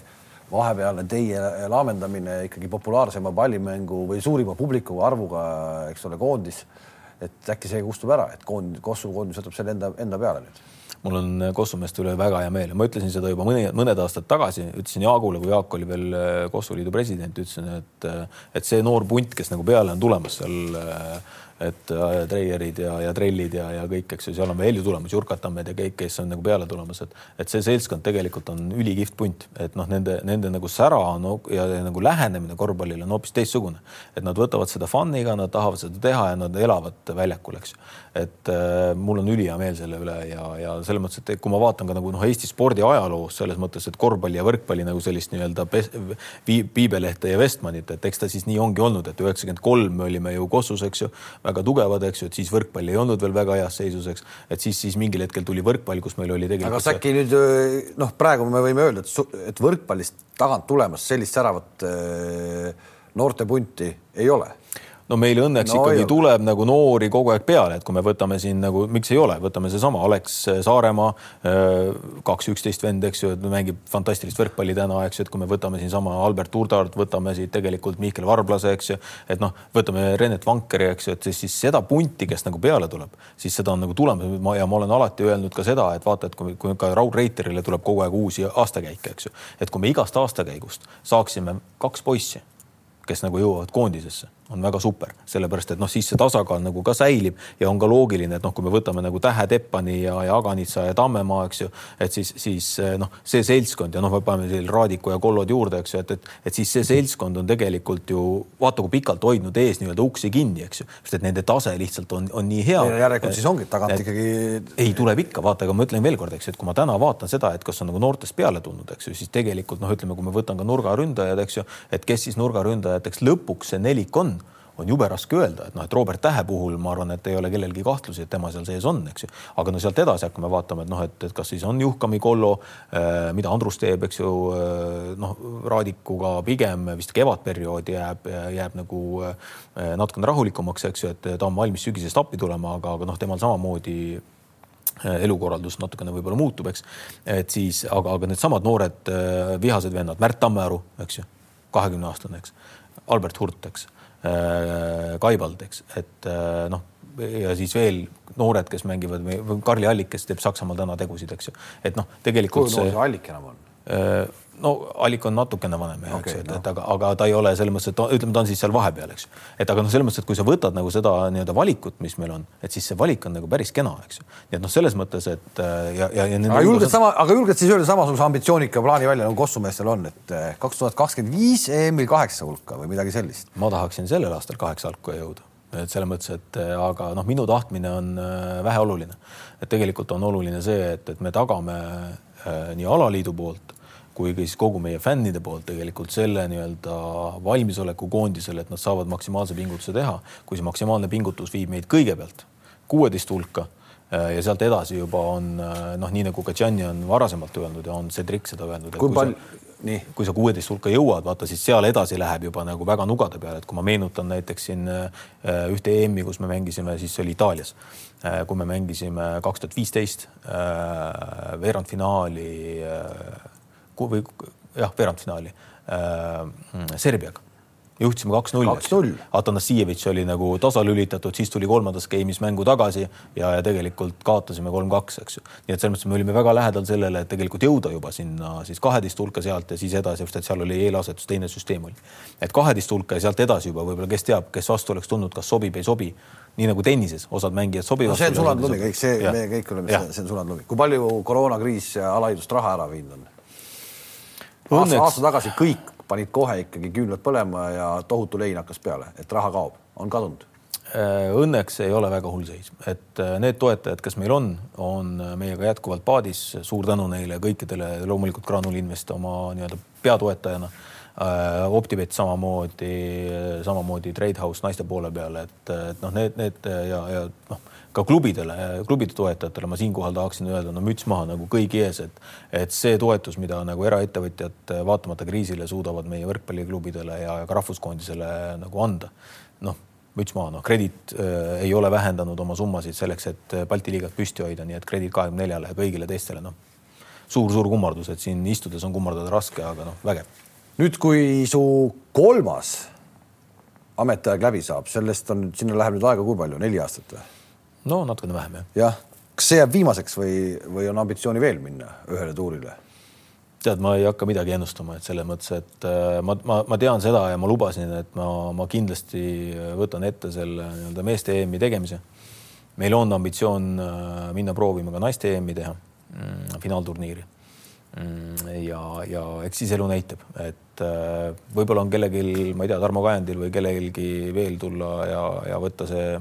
vahepealne teie laamendamine ikkagi populaarsema pallimängu või suurima publiku arvuga, eks ole, koondis et äkki see kustub ära, et koond, Kosovo koondis võtab selle enda, enda peale nüüd? mul on Kossu meeste üle väga hea meel ja ma ütlesin seda juba mõni, mõned aastad tagasi, ütlesin Jaagule, kui Jaak oli veel Kossu liidu president, ütlesin, et, et see noor punt, kes nagu peale on tulemas seal et äh, treierid ja, ja trellid ja, ja kõik, eks ju, seal on veel ju tulemas Jurkatammed ja kõik, kes on nagu peale tulemas, et et see seltskond tegelikult on ülikihvt punt, et noh, nende, nende nagu sära on ja, nagu lähenemine korvpallile on hoopis teistsugune. et nad võtavad seda fun'iga, nad tahavad seda teha ja nad elavad väljakul, eks et äh, mul on ülihea meel selle üle ja, ja selles mõttes, et kui ma vaatan ka nagu noh, Eesti spordi ajaloos selles mõttes, et korvpalli ja võrkpalli nagu sellist nii-öelda viibelehte ja Vestmanit, et eks ta siis nii ongi olnud, et üheksakümmend kolm me olime ju Kossus, eks ju väga tugevad, eks ju, et siis võrkpall ei olnud veel väga heas seisus, eks, et siis, siis mingil hetkel tuli võrkpall, kus meil oli tegelikult. aga kas äkki nüüd noh, praegu me võime öelda, et, et võrkpallist tagant tulemas sellist säravat noortepunti ei ole no meil õnneks no, ikkagi jah. tuleb nagu noori kogu aeg peale, et kui me võtame siin nagu, miks ei ole, võtame seesama Alex Saaremaa, äh, kaks üksteist vend, eks ju, mängib fantastilist võrkpalli täna, eks ju, et kui me võtame siinsama Albert Urdart, võtame siit tegelikult Mihkel Varblase, eks ju, et noh, võtame Renet Vankeri, eks ju, et siis, siis seda punti, kes nagu peale tuleb, siis seda on nagu tulemas ja ma olen alati öelnud ka seda, et vaata, et kui, kui ka Raul Reiterile tuleb kogu aeg uusi aastakäike, eks ju, et kui me igast aastakäigust saaksime kaks poissi, kes nagu jõuavad koondisesse on väga super, sellepärast et noh, siis see tasakaal nagu ka säilib ja on ka loogiline, et noh, kui me võtame nagu Tähe Teppani ja, ja Aganitsa ja Tammemaa, eks ju, et siis, siis noh, see seltskond ja noh, me paneme siin Raadiku ja Kollod juurde, eks ju, et, et, et siis see seltskond on tegelikult ju vaata, kui pikalt hoidnud ees nii-öelda uksi kinni, eks ju, sest et nende tase lihtsalt on, on nii hea. järelikult siis ongi tagant et, ikkagi. ei, tuleb ikka, vaata, aga ma ütlen veel kord, eks ju, et kui ma täna vaatan seda, et kas on nagu noortest peale tulnud, eks ju, siis tegelikult noh, ütleme, kui ma võtan ka nurgaründajad, eks ju, et kes siis nurgaründajateks lõpuks see nelik on on jube raske öelda, et noh, et Robert Tähe puhul ma arvan, et ei ole kellelgi kahtlusi, et tema seal sees on, eks ju. aga no sealt edasi hakkame vaatama, et noh, et, et kas siis on Juhkami Kollo äh,, mida Andrus teeb, eks ju äh,. noh, Raadikuga pigem vist kevadperiood jääb, jääb nagu äh, natukene rahulikumaks, eks ju, et ta on valmis sügisest appi tulema, aga, aga noh, temal samamoodi elukorraldus natukene võib-olla muutub, eks. et siis, aga, aga needsamad noored vihased vennad, Märt Tammearu, eks ju, kahekümne aastane, eks. Albert Hurt, eks Kaibald, eks, et äh, noh, ja siis veel noored, kes mängivad või Karli Allik, kes teeb Saksamaal täna tegusid, eks ju, et noh, tegelikult. kui noor see Allik enam on? Äh, no Allik on natukene vanem jah okay,, eks ju, no., et aga, aga ta ei ole selles mõttes, et ütleme, ta on siis seal vahepeal, eks ju. et aga noh, selles mõttes, et kui sa võtad nagu seda nii-öelda valikut, mis meil on, et siis see valik on nagu päris kena, eks ju. nii et noh, selles mõttes, et ja, ja, ja. aga julged osas... sama, aga julged siis öelda samasuguse ambitsioonika plaani välja nagu Kossu meestel on, et kaks tuhat kakskümmend viis EM-il kaheksa hulka või midagi sellist? ma tahaksin sellel aastal kaheksa hulka jõuda et selles mõttes, et aga noh, minu tahtmine on väheoluline, et tegelikult on oluline see, et, et me tagame äh, nii alaliidu poolt kui ka siis kogu meie fännide poolt tegelikult selle nii-öelda valmisoleku koondisele, et nad saavad maksimaalse pingutuse teha, kui see maksimaalne pingutus viib meid kõigepealt kuueteist hulka äh, ja sealt edasi juba on äh, noh, nii nagu ka Gianni on varasemalt öelnud ja on Cedric seda öelnud. kui palju, nii, kui sa kuueteist hulka jõuad, vaata siis seal edasi läheb juba nagu väga nugade peale, et kui ma meenutan näiteks siin äh, ühte EM-i, kus me mängisime, siis see oli Itaalias, kui me mängisime kaks tuhat viisteist veerandfinaali või jah, veerandfinaali äh, Serbiaga juhtisime kaks-null. Atanassievitš oli nagu tasalülitatud, siis tuli kolmandas game'is mängu tagasi ja, ja tegelikult kaotasime kolm-kaks, eks ju. nii et selles mõttes me olime väga lähedal sellele, et tegelikult jõuda juba sinna siis kaheteist hulka sealt ja siis edasi, sest et seal oli eelasetus, teine süsteem oli. et kaheteist hulka ja sealt edasi juba võib-olla, kes teab, kes vastu oleks tulnud, kas sobib, ei sobi nii nagu tennises, osad mängijad sobivad no,. see on sulanud lumi kõik, see, me kõik oleme, see on sulanud lumi. kui palju koroonakriis alahiidust raha ära viinud on? Õnneks... aasta, tagasi kõik panid kohe ikkagi küünlad põlema ja tohutu lein hakkas peale, et raha kaob, on kadunud. Äh, õnneks ei ole väga hull seis, et äh, need toetajad, kes meil on, on meiega jätkuvalt paadis. suur tänu neile kõikidele, loomulikult Graanul Invest oma nii-öelda peatoetajana äh, Optibet samamoodi, samamoodi Tradehouse naiste poole peal, et, et noh, need, need ja, ja noh ka klubidele, klubide toetajatele ma siinkohal tahaksin öelda, no müts maha nagu kõigi ees, et et see toetus, mida nagu eraettevõtjad vaatamata kriisile suudavad meie võrkpalliklubidele ja ka rahvuskoondisele nagu anda, noh, müts maha, noh, Kredit äh, ei ole vähendanud oma summasid selleks, et Balti liigat püsti hoida, nii et Kredit kahekümne neljale ja kõigile teistele, noh, suur-suur kummardus, et siin istudes on kummardada raske, aga noh, vägev. nüüd, kui su kolmas ametiaeg läbi saab, sellest on, sinna läheb nüüd aega kui palju, neli aastat või? No natukene vähem jah. jah, kas see jääb viimaseks või, või on ambitsiooni veel minna ühele tuurile? tead, ma ei hakka midagi ennustama, et selles mõttes, et äh, ma, ma, ma tean seda ja ma lubasin, et ma, ma kindlasti võtan ette selle nii-öelda meeste EM-i tegemise. meil on ambitsioon äh, minna proovima ka naiste EM-i teha, mm, finaalturniiri. Mm, ja, ja eks siis elu näitab, et äh, võib-olla on kellelgi, ma ei tea, Tarmo Kajandil või kellelgi veel tulla ja, ja võtta see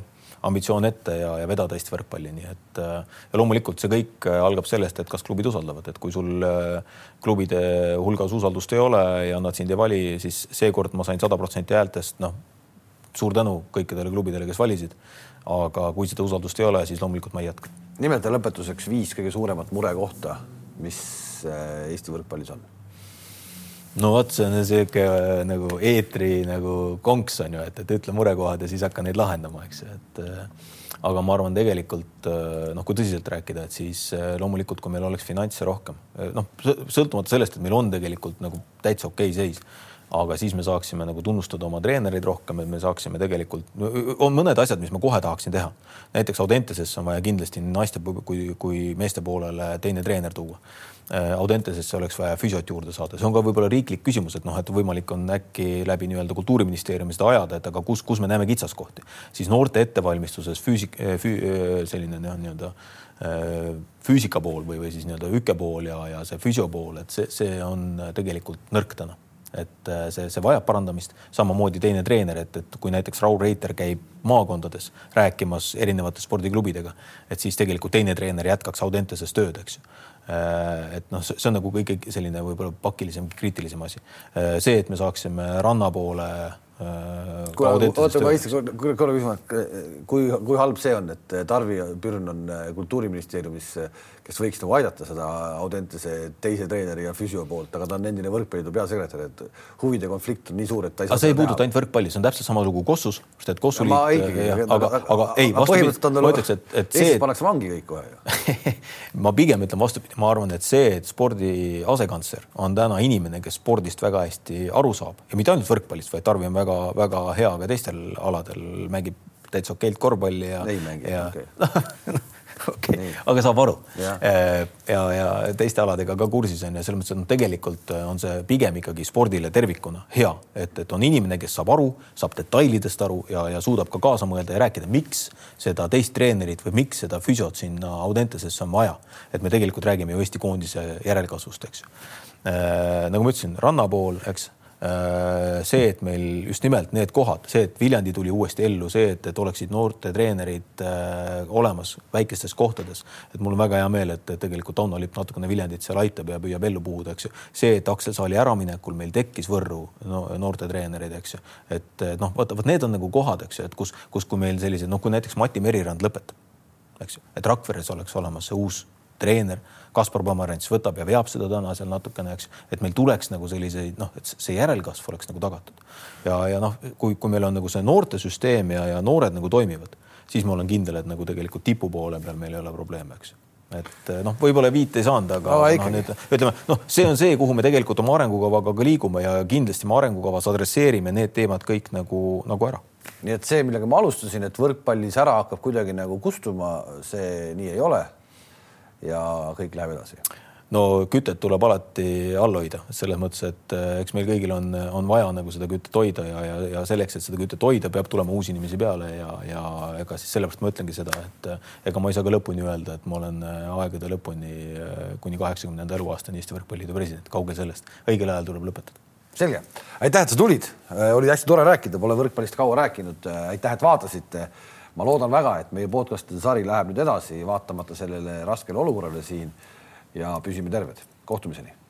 ambitsioon ette ja, ja vedada Eesti võrkpalli, nii et äh, ja loomulikult see kõik äh, algab sellest, et kas klubid usaldavad, et kui sul klubide hulgas usaldust ei ole ja nad sind ei vali, siis seekord ma sain sada protsenti häältest, noh, suur tänu kõikidele klubidele, kes valisid. aga kui seda usaldust ei ole, siis loomulikult ma ei jätka. nimeta lõpetuseks viis kõige suuremat murekohta, mis Eesti võrkpallis on. No vot, see on sihuke äh, nagu eetri nagu konks on ju, et, et ütle murekohad ja siis hakka neid lahendama, eks et äh, aga ma arvan, tegelikult äh, noh, kui tõsiselt rääkida, et siis loomulikult, kui meil oleks finantse rohkem, noh, sõltumata sellest, et meil on tegelikult nagu täitsa okei seis, aga siis me saaksime nagu tunnustada oma treenereid rohkem, et me saaksime tegelikult, on mõned asjad, mis ma kohe tahaksin teha. näiteks Audentesesse on vaja kindlasti naiste kui, kui meeste poolele teine treener tuua. Äh, Audentesesse oleks vaja füsiot juurde saada, see on ka võib-olla riiklik küsimus, et noh, et võimalik on äkki läbi nii-öelda kultuuriministeeriumi seda ajada, et aga kus, kus me näeme kitsaskohti, siis noorte ettevalmistuses füüsik füü,, äh, selline nii-öelda äh, füüsika pool või, või siis nii-öelda üke pool ja, ja see füsio pool, et see, see on tegelikult nõrk täna et see, see vajab parandamist, samamoodi teine treener, et, et kui näiteks Raul Reiter käib maakondades rääkimas erinevate spordiklubidega, et siis tegelikult teine treener jätkaks Audenteses tööd, eks ju Äh, et noh, see on nagu kõige selline võib-olla pakilisem, kriitilisem asi. Äh, see, et me saaksime ranna poole oota, ma lihtsalt korra küsima, kui, kui halb see on, et Tarvi Pürn on kultuuriministeeriumis, kes võiks nagu aidata seda Audentese teise treeneri ja füsio poolt, aga ta on endine võrkpalliliidu peasekretär, et huvide konflikt on nii suur, et ta ei saa. see ei puuduta ainult võrkpalli, see on täpselt sama lugu Kossus, sest et Kossu liit. aga, aga, aga ei, vastupidi, ma ütleks, et, et see. Pannakse vangi kõik kohe ju ma pigem ütlen vastupidi, ma arvan, et see, et spordi asekantsler on täna inimene, kes spordist väga hästi aru saab ja mitte ainult võrkpallist, vaid Tarvi on väga-väga hea ka teistel aladel, mängib täitsa okeilt korvpalli ja. ei mängi, okei. okei okay., aga saab aru ja, äh, ja, ja teiste aladega ka kursis on ja selles mõttes, et noh, tegelikult on see pigem ikkagi spordile tervikuna hea, et, et on inimene, kes saab aru, saab detailidest aru ja, ja suudab ka kaasa mõelda ja rääkida, miks seda teist treenerit või miks seda füsiot sinna Audentesesse on vaja. et me tegelikult räägime ju Eesti koondise järelkasvust, eks ju. Äh, nagu ma ütlesin, ranna pool, eks Äh, see, et meil just nimelt need kohad, see, et Viljandi tuli uuesti ellu, see, et, et oleksid noorte treenerid äh, olemas väikestes kohtades, et mul on väga hea meel, et tegelikult Tauno Lipp natukene Viljandit seal aitab ja püüab ellu puhuda, eks ju. see, et Aksel Saali äraminekul meil tekkis Võrru no, noorte treenereid, eks ju, et noh, vaata, vot need on nagu kohad, eks ju, et kus, kus, kui meil sellised noh, kui näiteks Mati Merirand lõpetab, eks ju, et Rakveres oleks olemas see uus treener Kaspar Pomerants võtab ja veab seda täna seal natukene, eks, et meil tuleks nagu selliseid noh, et see järelkasv oleks nagu tagatud. ja, ja noh, kui, kui meil on nagu see noortesüsteem ja, ja noored nagu toimivad, siis ma olen kindel, et nagu tegelikult tipu poole peal meil ei ole probleeme, eks et noh, võib-olla viit ei saanud, aga no, no, nüüd ütleme, noh, see on see, kuhu me tegelikult oma arengukavaga ka liigume ja kindlasti me arengukavas adresseerime need teemad kõik nagu, nagu ära. nii et see, millega ma alustasin, et võrkpallis ära hakkab kuidagi nagu kustuma, see nii ei ole ja kõik läheb edasi. No kütet tuleb alati all hoida, selles mõttes, et eh, eks meil kõigil on, on vaja nagu seda kütet hoida ja, ja, ja selleks, et seda kütet hoida, peab tulema uusi inimesi peale ja, ja ega siis sellepärast ma ütlengi seda, et eh, ega ma ei saa ka lõpuni öelda, et ma olen eh, aegade lõpuni kuni kaheksakümnenda eluaastani Eesti Võrkpalliliidu president, kaugel sellest, õigel ajal tuleb lõpetada. selge, aitäh, et sa tulid, oli hästi tore rääkida, pole võrkpallist kaua rääkinud, aitäh, et vaatasite ma loodan väga, et meie podcast'ide sari läheb nüüd edasi, vaatamata sellele raskele olukorrale siin ja püsime terved. kohtumiseni